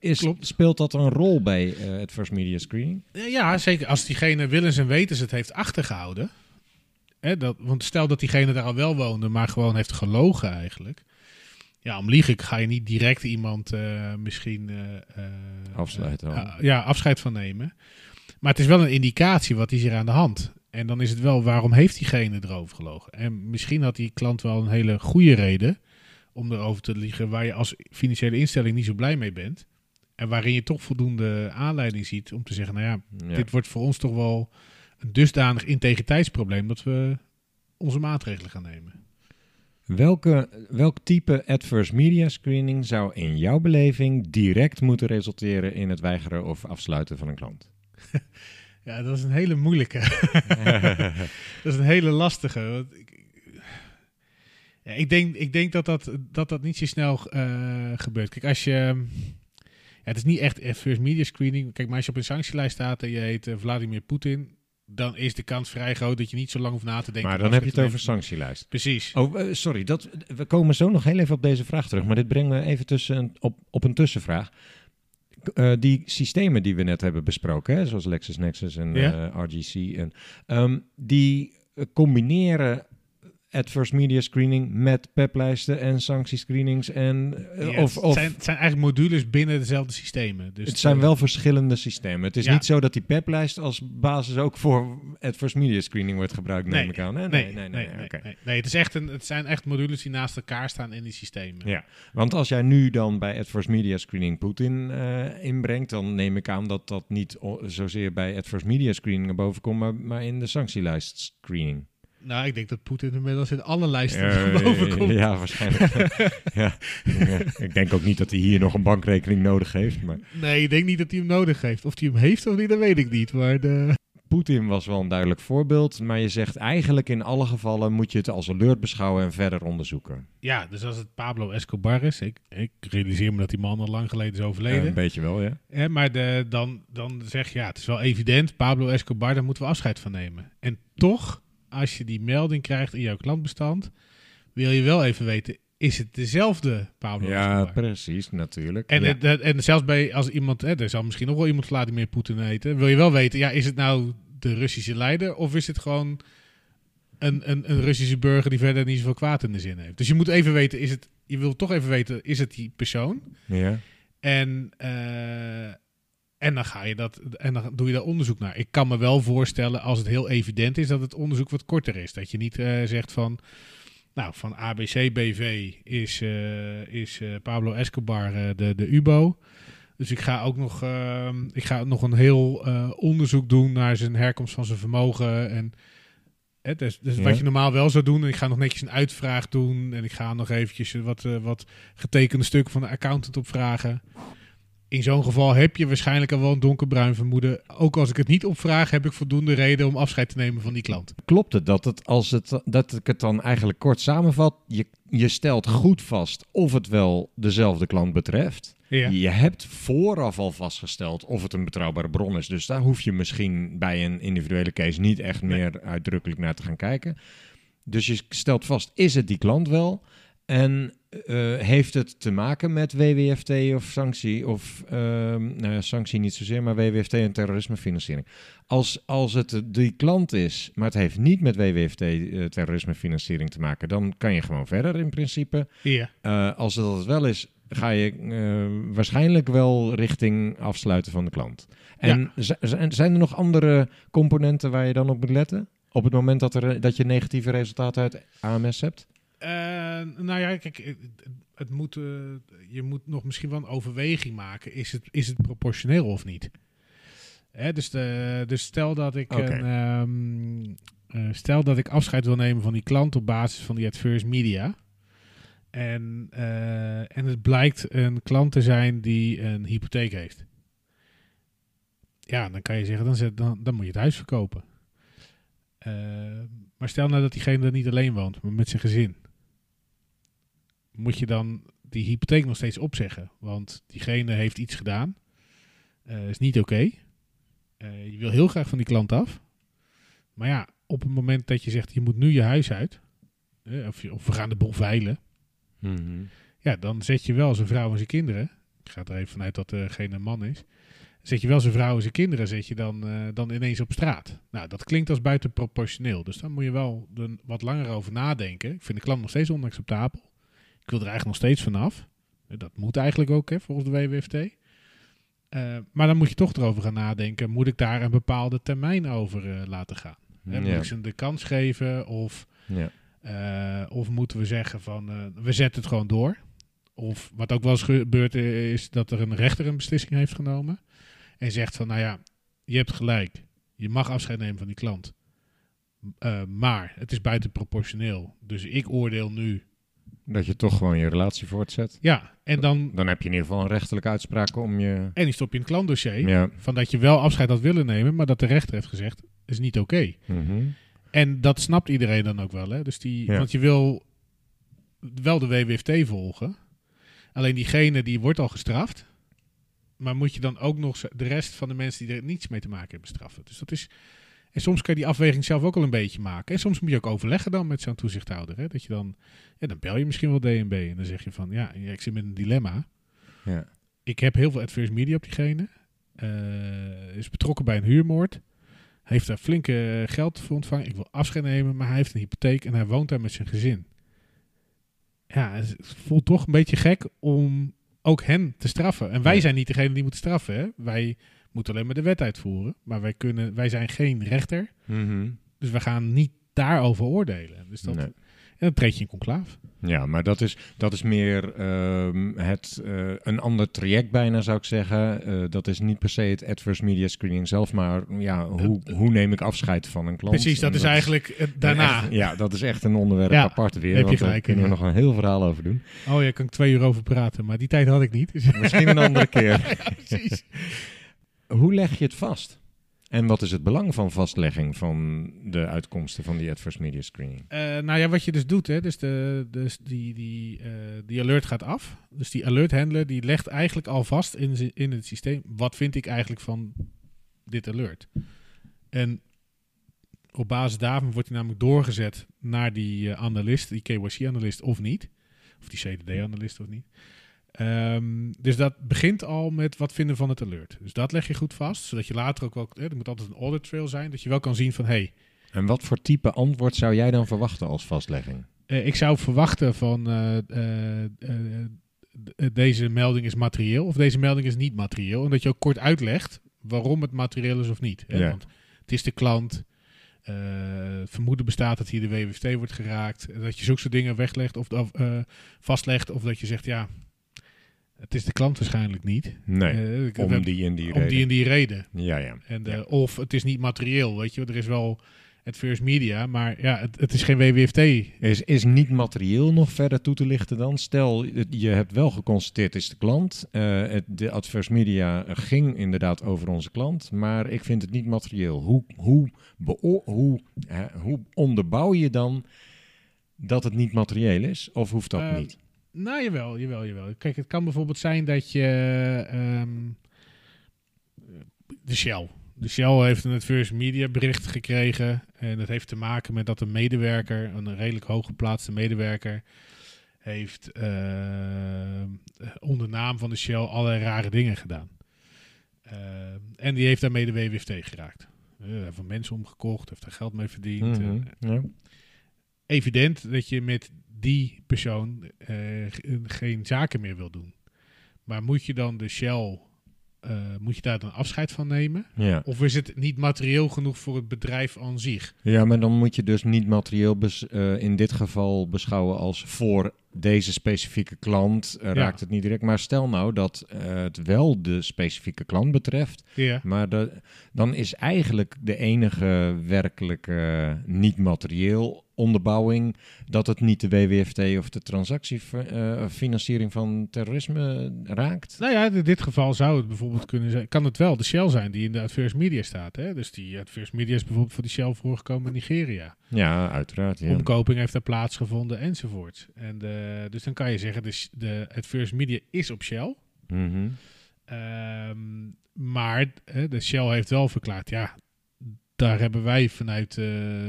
[SPEAKER 2] eh, is,
[SPEAKER 3] Klopt.
[SPEAKER 2] Speelt dat een rol bij eh, het First Media Screening?
[SPEAKER 3] Eh, Ja, zeker. Als diegene willens en wetens het heeft achtergehouden. Hè, dat, want stel dat diegene daar al wel woonde, maar gewoon heeft gelogen eigenlijk. Ja, om liegen ga je niet direct iemand misschien... ah, ja, afscheid van nemen. Maar het is wel een indicatie, wat is hier aan de hand? En dan is het wel, waarom heeft diegene erover gelogen? En misschien had die klant wel een hele goede reden om erover te liegen... waar je als financiële instelling niet zo blij mee bent. En waarin je toch voldoende aanleiding ziet om te zeggen... nou ja,
[SPEAKER 2] Ja.
[SPEAKER 3] dit wordt voor ons toch wel een dusdanig integriteitsprobleem dat we onze maatregelen gaan nemen.
[SPEAKER 2] Welke, welk type adverse media screening zou in jouw beleving direct moeten resulteren in het weigeren of afsluiten van een klant?
[SPEAKER 3] Ja, dat is een hele moeilijke. dat is een hele lastige. Want ik, ja, ik, denk, ik denk dat dat, dat, dat niet zo snel eh, gebeurt. Kijk, als je. Ja, het is niet echt first media screening. Kijk, maar als je op een sanctielijst staat en je heet eh, Vladimir Poetin, dan is de kans vrij groot dat je niet zo lang hoeft na te denken.
[SPEAKER 2] maar dan heb je het over sanctielijst.
[SPEAKER 3] Precies.
[SPEAKER 2] Oh, eh, sorry. Dat, we komen zo nog heel even op deze vraag terug. Maar dit brengt me even tussen op, op een tussenvraag. Eh, die systemen die we net hebben besproken, hè, zoals LexisNexis en
[SPEAKER 3] Ja.
[SPEAKER 2] eh, RGC, en, ehm, die eh, combineren adverse media screening met peplijsten en sanctiescreenings. En, eh,
[SPEAKER 3] Ja,
[SPEAKER 2] of,
[SPEAKER 3] het,
[SPEAKER 2] of,
[SPEAKER 3] zijn, het zijn eigenlijk modules binnen dezelfde systemen. Dus
[SPEAKER 2] het zijn
[SPEAKER 3] eh,
[SPEAKER 2] wel verschillende systemen. Het is
[SPEAKER 3] Ja.
[SPEAKER 2] niet zo dat die peplijst als basis ook voor adverse media screening wordt gebruikt, neem
[SPEAKER 3] Nee.
[SPEAKER 2] ik aan.
[SPEAKER 3] Nee, nee, nee.
[SPEAKER 2] oké.
[SPEAKER 3] nee, nee. het, is echt een, het zijn echt modules die naast elkaar staan in die systemen.
[SPEAKER 2] Ja, want als jij nu dan bij Adverse Media Screening Poetin eh, inbrengt, dan neem ik aan dat dat niet zozeer bij Adverse Media Screening boven komt, maar, maar in de sanctielijst screening.
[SPEAKER 3] Nou, ik denk dat Poetin inmiddels in alle lijsten boven komt.
[SPEAKER 2] Ja, waarschijnlijk. ja. Ja. Ik denk ook niet dat hij hier nog een bankrekening nodig heeft, maar
[SPEAKER 3] Nee, ik denk niet dat hij hem nodig heeft. Of hij hem heeft of niet, dat weet ik niet. Maar de...
[SPEAKER 2] Poetin was wel een duidelijk voorbeeld, maar je zegt eigenlijk in alle gevallen moet je het als alert beschouwen en verder onderzoeken.
[SPEAKER 3] Ja, dus als het Pablo Escobar is, ik, ik realiseer me dat die man al lang geleden is overleden.
[SPEAKER 2] een beetje wel, ja.
[SPEAKER 3] Hè, maar de, dan, dan zeg je, ja, het is wel evident, Pablo Escobar, daar moeten we afscheid van nemen. En toch, als je die melding krijgt in jouw klantbestand, wil je wel even weten, is het dezelfde Pablo
[SPEAKER 2] Ja,
[SPEAKER 3] Escobar?
[SPEAKER 2] precies, natuurlijk.
[SPEAKER 3] En,
[SPEAKER 2] ja.
[SPEAKER 3] en zelfs bij als iemand, hè, er zal misschien nog wel iemand Vladimir Poetin heten, wil je wel weten, ja, is het nou de Russische leider of is het gewoon een, een, een Russische burger die verder niet zoveel kwaad in de zin heeft? Dus je moet even weten, is het, je wil toch even weten, is het die persoon?
[SPEAKER 2] ja.
[SPEAKER 3] En, eh, en dan ga je dat en dan doe je daar onderzoek naar. Ik kan me wel voorstellen als het heel evident is dat het onderzoek wat korter is. Dat je niet eh, zegt van. Nou, van ABC BV is, eh, is eh, Pablo Escobar de, de UBO. Dus ik ga ook nog, ehm, ik ga nog een heel onderzoek doen naar zijn herkomst van zijn vermogen. En hè, dus, dus
[SPEAKER 2] Ja.
[SPEAKER 3] wat je normaal wel zou doen. En ik ga nog netjes een uitvraag doen. En ik ga nog eventjes wat, wat getekende stukken van de accountant opvragen. In zo'n geval heb je waarschijnlijk al wel een donkerbruin vermoeden. Ook als ik het niet opvraag, heb ik voldoende reden om afscheid te nemen van die klant.
[SPEAKER 2] Klopt het dat, het, als het dat ik het dan eigenlijk kort samenvat? Je, je stelt goed vast of het wel dezelfde klant betreft.
[SPEAKER 3] Ja.
[SPEAKER 2] Je hebt vooraf al vastgesteld of het een betrouwbare bron is. Dus daar hoef je misschien bij een individuele case niet echt
[SPEAKER 3] Nee.
[SPEAKER 2] meer uitdrukkelijk naar te gaan kijken. Dus je stelt vast, is het die klant wel? En eh, heeft het te maken met WWFT of sanctie? Of ehm, nou ja, sanctie niet zozeer, maar WWFT en terrorismefinanciering. Als, als het die klant is, maar het heeft niet met WWFT eh, terrorismefinanciering te maken, dan kan je gewoon verder in principe.
[SPEAKER 3] Ja.
[SPEAKER 2] Eh, als het dat het wel is, ga je waarschijnlijk wel richting afsluiten van de klant. En zijn er nog andere componenten waar je dan op moet letten? Op het moment dat, er, dat je negatieve resultaten uit AMS hebt?
[SPEAKER 3] Eh, nou ja, kijk, het, moet, eh, je moet nog misschien wel een overweging maken. Is het, is het proportioneel of niet? Hè, dus, de, dus stel dat ik een, ehm, eh, stel dat ik afscheid wil nemen van die klant op basis van die adverse media. En, en het blijkt een klant te zijn die een hypotheek heeft. Ja, dan kan je zeggen, dan, zet, dan, dan moet je het huis verkopen. Maar stel nou dat diegene er niet alleen woont, maar met zijn gezin. Moet je dan die hypotheek nog steeds opzeggen? Want diegene heeft iets gedaan. eh, is niet oké. Eh, je wil heel graag van die klant af. Maar ja, op het moment dat je zegt, je moet nu je huis uit. eh, of, je, of we gaan de boel veilen. Ja, dan zet je wel zijn vrouw en zijn kinderen. Ik ga er even vanuit dat degene een man is. Zet je wel zijn vrouw en zijn kinderen zet je dan, dan ineens op straat. Nou, dat klinkt als buitenproportioneel. Dus dan moet je wel er wat langer over nadenken. Ik vind de klant nog steeds onacceptabel. Ik wil er eigenlijk nog steeds vanaf. Dat moet eigenlijk ook, hè, volgens de WWFT. Eh, maar dan moet je toch erover gaan nadenken. Moet ik daar een bepaalde termijn over eh, laten gaan? Hè, Moet
[SPEAKER 2] Ja.
[SPEAKER 3] ik ze de kans geven? Of
[SPEAKER 2] Ja.
[SPEAKER 3] eh, of moeten we zeggen van we zetten het gewoon door? Of wat ook wel eens gebeurt eh, is dat er een rechter een beslissing heeft genomen. En zegt van nou ja, je hebt gelijk. Je mag afscheid nemen van die klant. Maar het is buitenproportioneel. Dus ik oordeel nu.
[SPEAKER 2] Dat je toch gewoon je relatie voortzet.
[SPEAKER 3] Ja, en dan.
[SPEAKER 2] Dan heb je in ieder geval een rechterlijke uitspraak om je...
[SPEAKER 3] En die stop je in het klantdossier.
[SPEAKER 2] Ja.
[SPEAKER 3] Van dat je wel afscheid had willen nemen, maar dat de rechter heeft gezegd is niet oké.
[SPEAKER 2] Mhm.
[SPEAKER 3] En dat snapt iedereen dan ook wel. Hè? Dus die,
[SPEAKER 2] Ja.
[SPEAKER 3] Want je wil wel de WWFT volgen. Alleen diegene die wordt al gestraft. Maar moet je dan ook nog de rest van de mensen die er niets mee te maken hebben straffen. Dus dat is... En soms kan je die afweging zelf ook al een beetje maken. En soms moet je ook overleggen dan met zo'n toezichthouder. Hè? Dat je dan... Ja, dan bel je misschien wel DNB. En dan zeg je van... Ja, ik zit met een dilemma.
[SPEAKER 2] Ja.
[SPEAKER 3] Ik heb heel veel adverse media op diegene. Eh, is betrokken bij een huurmoord. Heeft daar flinke geld voor ontvangen. Ik wil afscheid nemen, maar hij heeft een hypotheek en hij woont daar met zijn gezin. Ja, het voelt toch een beetje gek om ook hen te straffen. En wij zijn niet degene die moeten straffen. Hè? Wij moeten alleen maar de wet uitvoeren. Maar wij, kunnen, wij zijn geen rechter.
[SPEAKER 2] Mhm.
[SPEAKER 3] Dus we gaan niet daarover oordelen. Dus dat,
[SPEAKER 2] Nee.
[SPEAKER 3] En dan treed je in conclaaf.
[SPEAKER 2] Ja, maar dat is, dat is meer ehm, het, eh, een ander traject bijna, zou ik zeggen. Eh, dat is niet per se het adverse media screening zelf, maar ja, hoe, hoe neem ik afscheid van een klant?
[SPEAKER 3] Precies, dat is eigenlijk eh, daarna.
[SPEAKER 2] echt- ja, dat is echt een onderwerp
[SPEAKER 3] Ja,
[SPEAKER 2] apart weer,
[SPEAKER 3] heb je
[SPEAKER 2] want daar kunnen we
[SPEAKER 3] ja.
[SPEAKER 2] nog een heel verhaal over doen.
[SPEAKER 3] Oh ja, kan ik twee uur over praten. Maar die tijd had ik niet.
[SPEAKER 2] Misschien een andere keer.
[SPEAKER 3] precies.
[SPEAKER 2] Hoe leg je het vast? En wat is het belang van vastlegging van de uitkomsten van die adverse media screening?
[SPEAKER 3] Eh, nou ja, wat je dus doet, hè, dus, de, dus die, die, eh, die alert gaat af. Dus die alert handler die legt eigenlijk al vast in, in het systeem. Wat vind ik eigenlijk van dit alert? En op basis daarvan wordt hij namelijk doorgezet naar die eh, analist, die KYC-analyst of niet. Of die CDD-analyst of niet. Ehm, dus dat begint al met wat vinden van het alert. Dus dat leg je goed vast, zodat je later ook wel... Hè, er moet altijd een audit trail zijn, dat je wel kan zien van... Hey,
[SPEAKER 2] En wat voor type antwoord zou jij dan verwachten als vastlegging?
[SPEAKER 3] Eh, ik zou verwachten van eh, eh, deze melding is materieel of deze melding is niet materieel. En dat je ook kort uitlegt waarom het materieel is of niet. Hè?
[SPEAKER 2] Ja.
[SPEAKER 3] Want het is de klant. het vermoeden bestaat dat hier de WWFT wordt geraakt. Dat je zulke soort dingen weglegt of, of vastlegt. Of dat je zegt, ja, Het is de klant waarschijnlijk niet.
[SPEAKER 2] Nee,
[SPEAKER 3] Eh,
[SPEAKER 2] om die en die
[SPEAKER 3] om
[SPEAKER 2] reden.
[SPEAKER 3] die en die reden.
[SPEAKER 2] Ja, ja.
[SPEAKER 3] En, eh,
[SPEAKER 2] Ja.
[SPEAKER 3] Of het is niet materieel, weet je. Er is wel het First Media, maar ja, het, het is geen WWFT.
[SPEAKER 2] Is, is niet materieel nog verder toe te lichten dan? Stel, je hebt wel geconstateerd, het is de klant. Eh, het, de adverse media ging inderdaad over onze klant, maar ik vind het niet materieel. Hoe, hoe, hoe, hè, hoe onderbouw je dan dat het niet materieel is? Of hoeft dat
[SPEAKER 3] Eh,
[SPEAKER 2] niet?
[SPEAKER 3] Nou, jawel, jawel, jawel. Kijk, het kan bijvoorbeeld zijn dat je... ehm, de Shell. De Shell heeft een First Media bericht gekregen. En dat heeft te maken met dat een medewerker, een redelijk hooggeplaatste medewerker, heeft eh, onder naam van de Shell allerlei rare dingen gedaan. Eh, en die heeft daarmee de WWFT geraakt. Eh, Hij heeft van mensen omgekocht, heeft er geld mee verdiend.
[SPEAKER 2] Mhm,
[SPEAKER 3] eh,
[SPEAKER 2] ja.
[SPEAKER 3] evident dat je met die persoon eh, ge- geen zaken meer wil doen. Maar moet je dan de Shell, eh, moet je daar dan afscheid van nemen?
[SPEAKER 2] Ja.
[SPEAKER 3] Of is het niet materieel genoeg voor het bedrijf aan zich?
[SPEAKER 2] ja, maar dan moet je dus niet materieel eh, in dit geval beschouwen als voor deze specifieke klant eh,
[SPEAKER 3] Ja.
[SPEAKER 2] raakt het niet direct. Maar stel nou dat eh, het wel de specifieke klant betreft.
[SPEAKER 3] Ja.
[SPEAKER 2] Maar de, dan is eigenlijk de enige werkelijke niet-materieel onderbouwing dat het niet de WWFT of de transactiefinanciering van terrorisme raakt.
[SPEAKER 3] Nou ja, in dit geval zou het bijvoorbeeld kunnen zijn, kan het wel de Shell zijn die in de Adverse Media staat. Hè? Dus die Adverse Media is bijvoorbeeld voor die Shell voorgekomen in Nigeria.
[SPEAKER 2] Ja, uiteraard. Ja.
[SPEAKER 3] Omkoping heeft daar plaatsgevonden enzovoort. En de, dus dan kan je zeggen, de, de Adverse Media is op Shell.
[SPEAKER 2] Mhm.
[SPEAKER 3] Ehm, maar de Shell heeft wel verklaard, ja, daar hebben wij vanuit eh,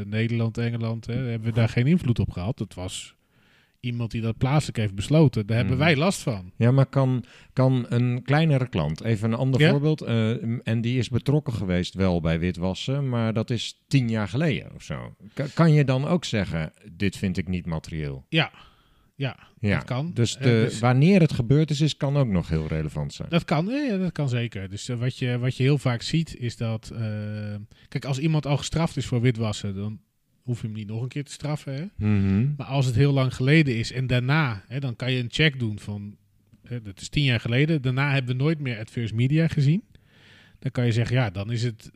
[SPEAKER 3] Nederland, Engeland, hè, hebben we daar geen invloed op gehad. Dat was iemand die dat plaatselijk heeft besloten. Daar hebben
[SPEAKER 2] Mhm.
[SPEAKER 3] wij last van.
[SPEAKER 2] Ja, maar kan, kan een kleinere klant, even een ander
[SPEAKER 3] Ja?
[SPEAKER 2] voorbeeld, eh, en die is betrokken geweest wel bij witwassen, maar dat is tien jaar geleden of zo. Ka- kan je dan ook zeggen, dit vind ik niet materieel?
[SPEAKER 3] Ja, ja,
[SPEAKER 2] Ja,
[SPEAKER 3] dat kan.
[SPEAKER 2] Dus,
[SPEAKER 3] Eh,
[SPEAKER 2] de,
[SPEAKER 3] dus-
[SPEAKER 2] wanneer het gebeurd is, is, kan ook nog heel relevant zijn.
[SPEAKER 3] Dat kan, ja, dat kan zeker. Dus eh, wat, je, wat je heel vaak ziet is dat... eh, kijk, als iemand al gestraft is voor witwassen, dan hoef je hem niet nog een keer te straffen. Hè?
[SPEAKER 2] Mhm.
[SPEAKER 3] Maar als het heel lang geleden is en daarna, hè, dan kan je een check doen van... Hè, dat is tien jaar geleden. Daarna hebben we nooit meer Adverse Media gezien. Dan kan je zeggen, ja, dan is het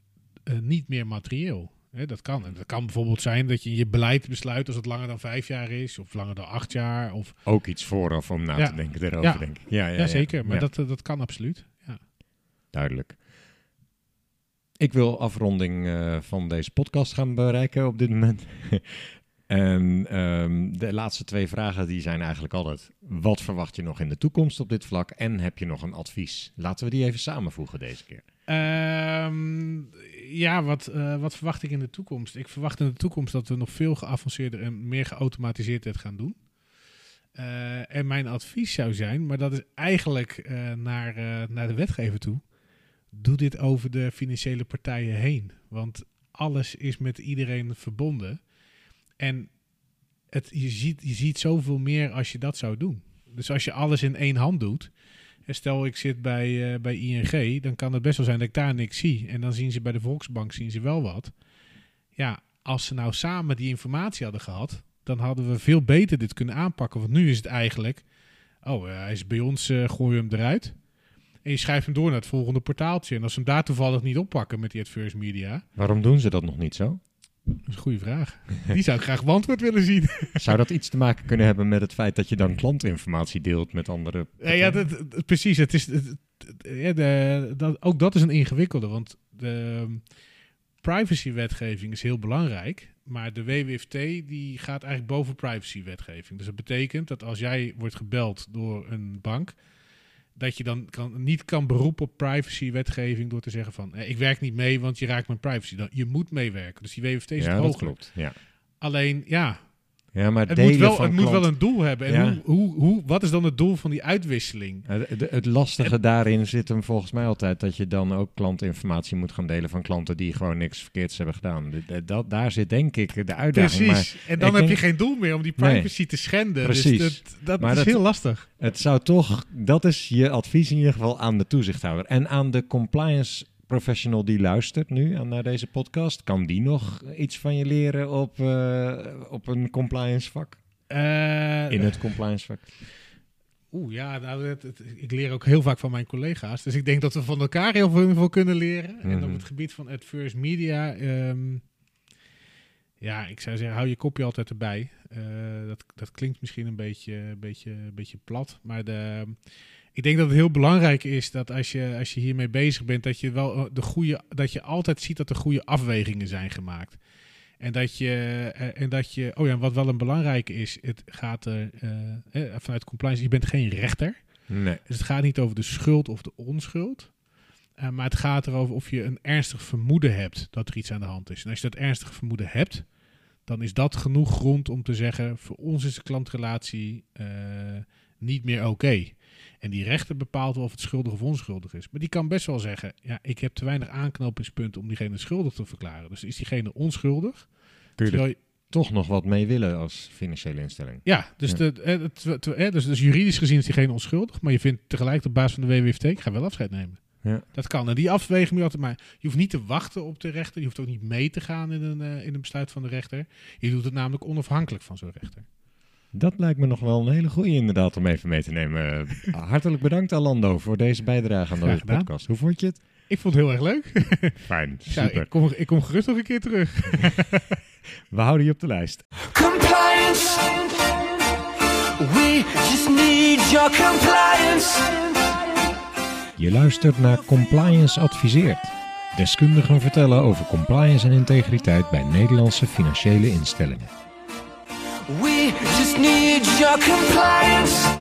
[SPEAKER 3] niet meer materieel. Dat kan. En dat kan bijvoorbeeld zijn dat je in je beleid besluit als het langer dan vijf jaar is, of langer dan acht jaar. Of,
[SPEAKER 2] Ook iets vooraf om na
[SPEAKER 3] Ja.
[SPEAKER 2] te denken erover,
[SPEAKER 3] Ja.
[SPEAKER 2] denk ik. Ja, ja,
[SPEAKER 3] ja, zeker. Maar Dat, eh, dat kan absoluut. Ja.
[SPEAKER 2] Duidelijk. Ik wil afronding eh, van deze podcast gaan bereiken op dit moment. en ehm, de laatste twee vragen die zijn eigenlijk altijd... Wat verwacht je nog in de toekomst op dit vlak? En heb je nog een advies? Laten we die even samenvoegen deze keer.
[SPEAKER 3] Ehm, ja, wat, eh, wat verwacht ik in de toekomst? Ik verwacht in de toekomst dat we nog veel geavanceerder en meer geautomatiseerd het gaan doen. Eh, en mijn advies zou zijn, maar dat is eigenlijk eh, naar, naar de wetgever toe. Doe dit over de financiële partijen heen. Want alles is met iedereen verbonden. En het, je, ziet, je ziet zoveel meer als je dat zou doen. Dus als je alles in één hand doet. Stel, ik zit bij, eh, bij ING, dan kan het best wel zijn dat ik daar niks zie. En dan zien ze bij de Volksbank zien ze wel wat. Ja, als ze nou samen die informatie hadden gehad, dan hadden we veel beter dit kunnen aanpakken. Want nu is het eigenlijk, oh, eh, hij is bij ons, eh gooi hem eruit. En je schrijft hem door naar het volgende portaaltje. En als ze hem daar toevallig niet oppakken met die adverse media,
[SPEAKER 2] Waarom doen ze dat nog niet zo?
[SPEAKER 3] Dat is een goede vraag. Die zou ik graag beantwoord willen zien.
[SPEAKER 2] Zou dat iets te maken kunnen hebben met het feit dat je dan klantinformatie deelt met andere...
[SPEAKER 3] Ja, ja dat, dat- precies. Het is, het- het- ja, de, dat, ook dat is een ingewikkelde, want de ehm, privacywetgeving is heel belangrijk, maar de WWFT die gaat eigenlijk boven privacywetgeving. Dus dat betekent dat als jij wordt gebeld door een bank, dat je dan kan, niet kan beroepen op privacywetgeving door te zeggen van, eh, ik werk niet mee, want je raakt mijn privacy. Dan, je moet meewerken. Dus die WWFT is
[SPEAKER 2] ja, dat klopt. Ja,
[SPEAKER 3] Alleen, ja,
[SPEAKER 2] ja maar
[SPEAKER 3] het,
[SPEAKER 2] delen
[SPEAKER 3] moet wel,
[SPEAKER 2] van
[SPEAKER 3] het moet wel een doel hebben. En
[SPEAKER 2] Ja.
[SPEAKER 3] hoe, hoe, hoe, wat is dan het doel van die uitwisseling?
[SPEAKER 2] Het, lastige daarin zit hem volgens mij altijd dat je dan ook klantinformatie moet gaan delen van klanten die gewoon niks verkeerds hebben gedaan. Dat, daar zit denk ik de uitdaging.
[SPEAKER 3] Precies.
[SPEAKER 2] Maar
[SPEAKER 3] en dan heb
[SPEAKER 2] denk-
[SPEAKER 3] je geen doel meer om die
[SPEAKER 2] Nee.
[SPEAKER 3] privacy te schenden.
[SPEAKER 2] Precies.
[SPEAKER 3] Dus dat, dat
[SPEAKER 2] Maar
[SPEAKER 3] is
[SPEAKER 2] dat-
[SPEAKER 3] heel lastig.
[SPEAKER 2] het zou toch, dat is je advies in ieder geval aan de toezichthouder en aan de compliance professional die luistert nu aan naar deze podcast. Kan die nog iets van je leren op, eh, op een compliance vak?
[SPEAKER 3] Eh,
[SPEAKER 2] In het compliance vak?
[SPEAKER 3] Oeh, ja, nou, het- het- ik leer ook heel vaak van mijn collega's. Dus ik denk dat we van elkaar heel veel, kunnen leren. En
[SPEAKER 2] Mhm.
[SPEAKER 3] op het gebied van adverse media... ehm, ja, ik zou zeggen, hou je kopje altijd erbij. Eh, dat, dat klinkt misschien een beetje, beetje, een beetje plat. Maar de, ik denk dat het heel belangrijk is dat als je, als je hiermee bezig bent... dat je, wel eh, de goede, dat je altijd ziet dat er goede afwegingen zijn gemaakt. En dat je, eh, en dat je, oh ja, wat wel een belangrijke is, het gaat er eh, vanuit compliance, je bent geen rechter.
[SPEAKER 2] Nee.
[SPEAKER 3] Dus het gaat niet over de schuld of de onschuld. Maar het gaat erover of je een ernstig vermoeden hebt dat er iets aan de hand is. En als je dat ernstig vermoeden hebt, dan is dat genoeg grond om te zeggen: voor ons is de klantrelatie niet meer oké. En die rechter bepaalt wel of het schuldig of onschuldig is. Maar die kan best wel zeggen: ja, ik heb te weinig aanknopingspunten om diegene schuldig te verklaren. Dus is diegene onschuldig.
[SPEAKER 2] Kun je er toch nog wat mee willen als financiële instelling?
[SPEAKER 3] Ja, dus,
[SPEAKER 2] Ja.
[SPEAKER 3] De, eh, het- het- eh, dus, dus juridisch gezien is diegene onschuldig, maar je vindt tegelijk op basis van de WWFT, ik ga wel afscheid nemen.
[SPEAKER 2] Ja.
[SPEAKER 3] Dat kan. En die afweging moet je altijd maar. Je hoeft niet te wachten op de rechter. Je hoeft ook niet mee te gaan in een, eh, in een besluit van de rechter. Je doet het namelijk onafhankelijk van zo'n rechter.
[SPEAKER 2] Dat lijkt me nog wel een hele goede inderdaad om even mee te nemen. Eh, Hartelijk bedankt Alando voor deze bijdrage aan deze podcast. Hoe vond je het?
[SPEAKER 3] Ik vond het heel erg leuk.
[SPEAKER 2] Fijn,
[SPEAKER 3] Ja,
[SPEAKER 2] super.
[SPEAKER 3] ik, kom, ik kom gerust nog een keer terug.
[SPEAKER 2] We houden je op de lijst.
[SPEAKER 1] Compliance. We just need your compliance.
[SPEAKER 2] Je luistert naar Compliance Adviseert. Deskundigen vertellen over compliance en integriteit bij Nederlandse financiële instellingen.
[SPEAKER 1] We just need your compliance.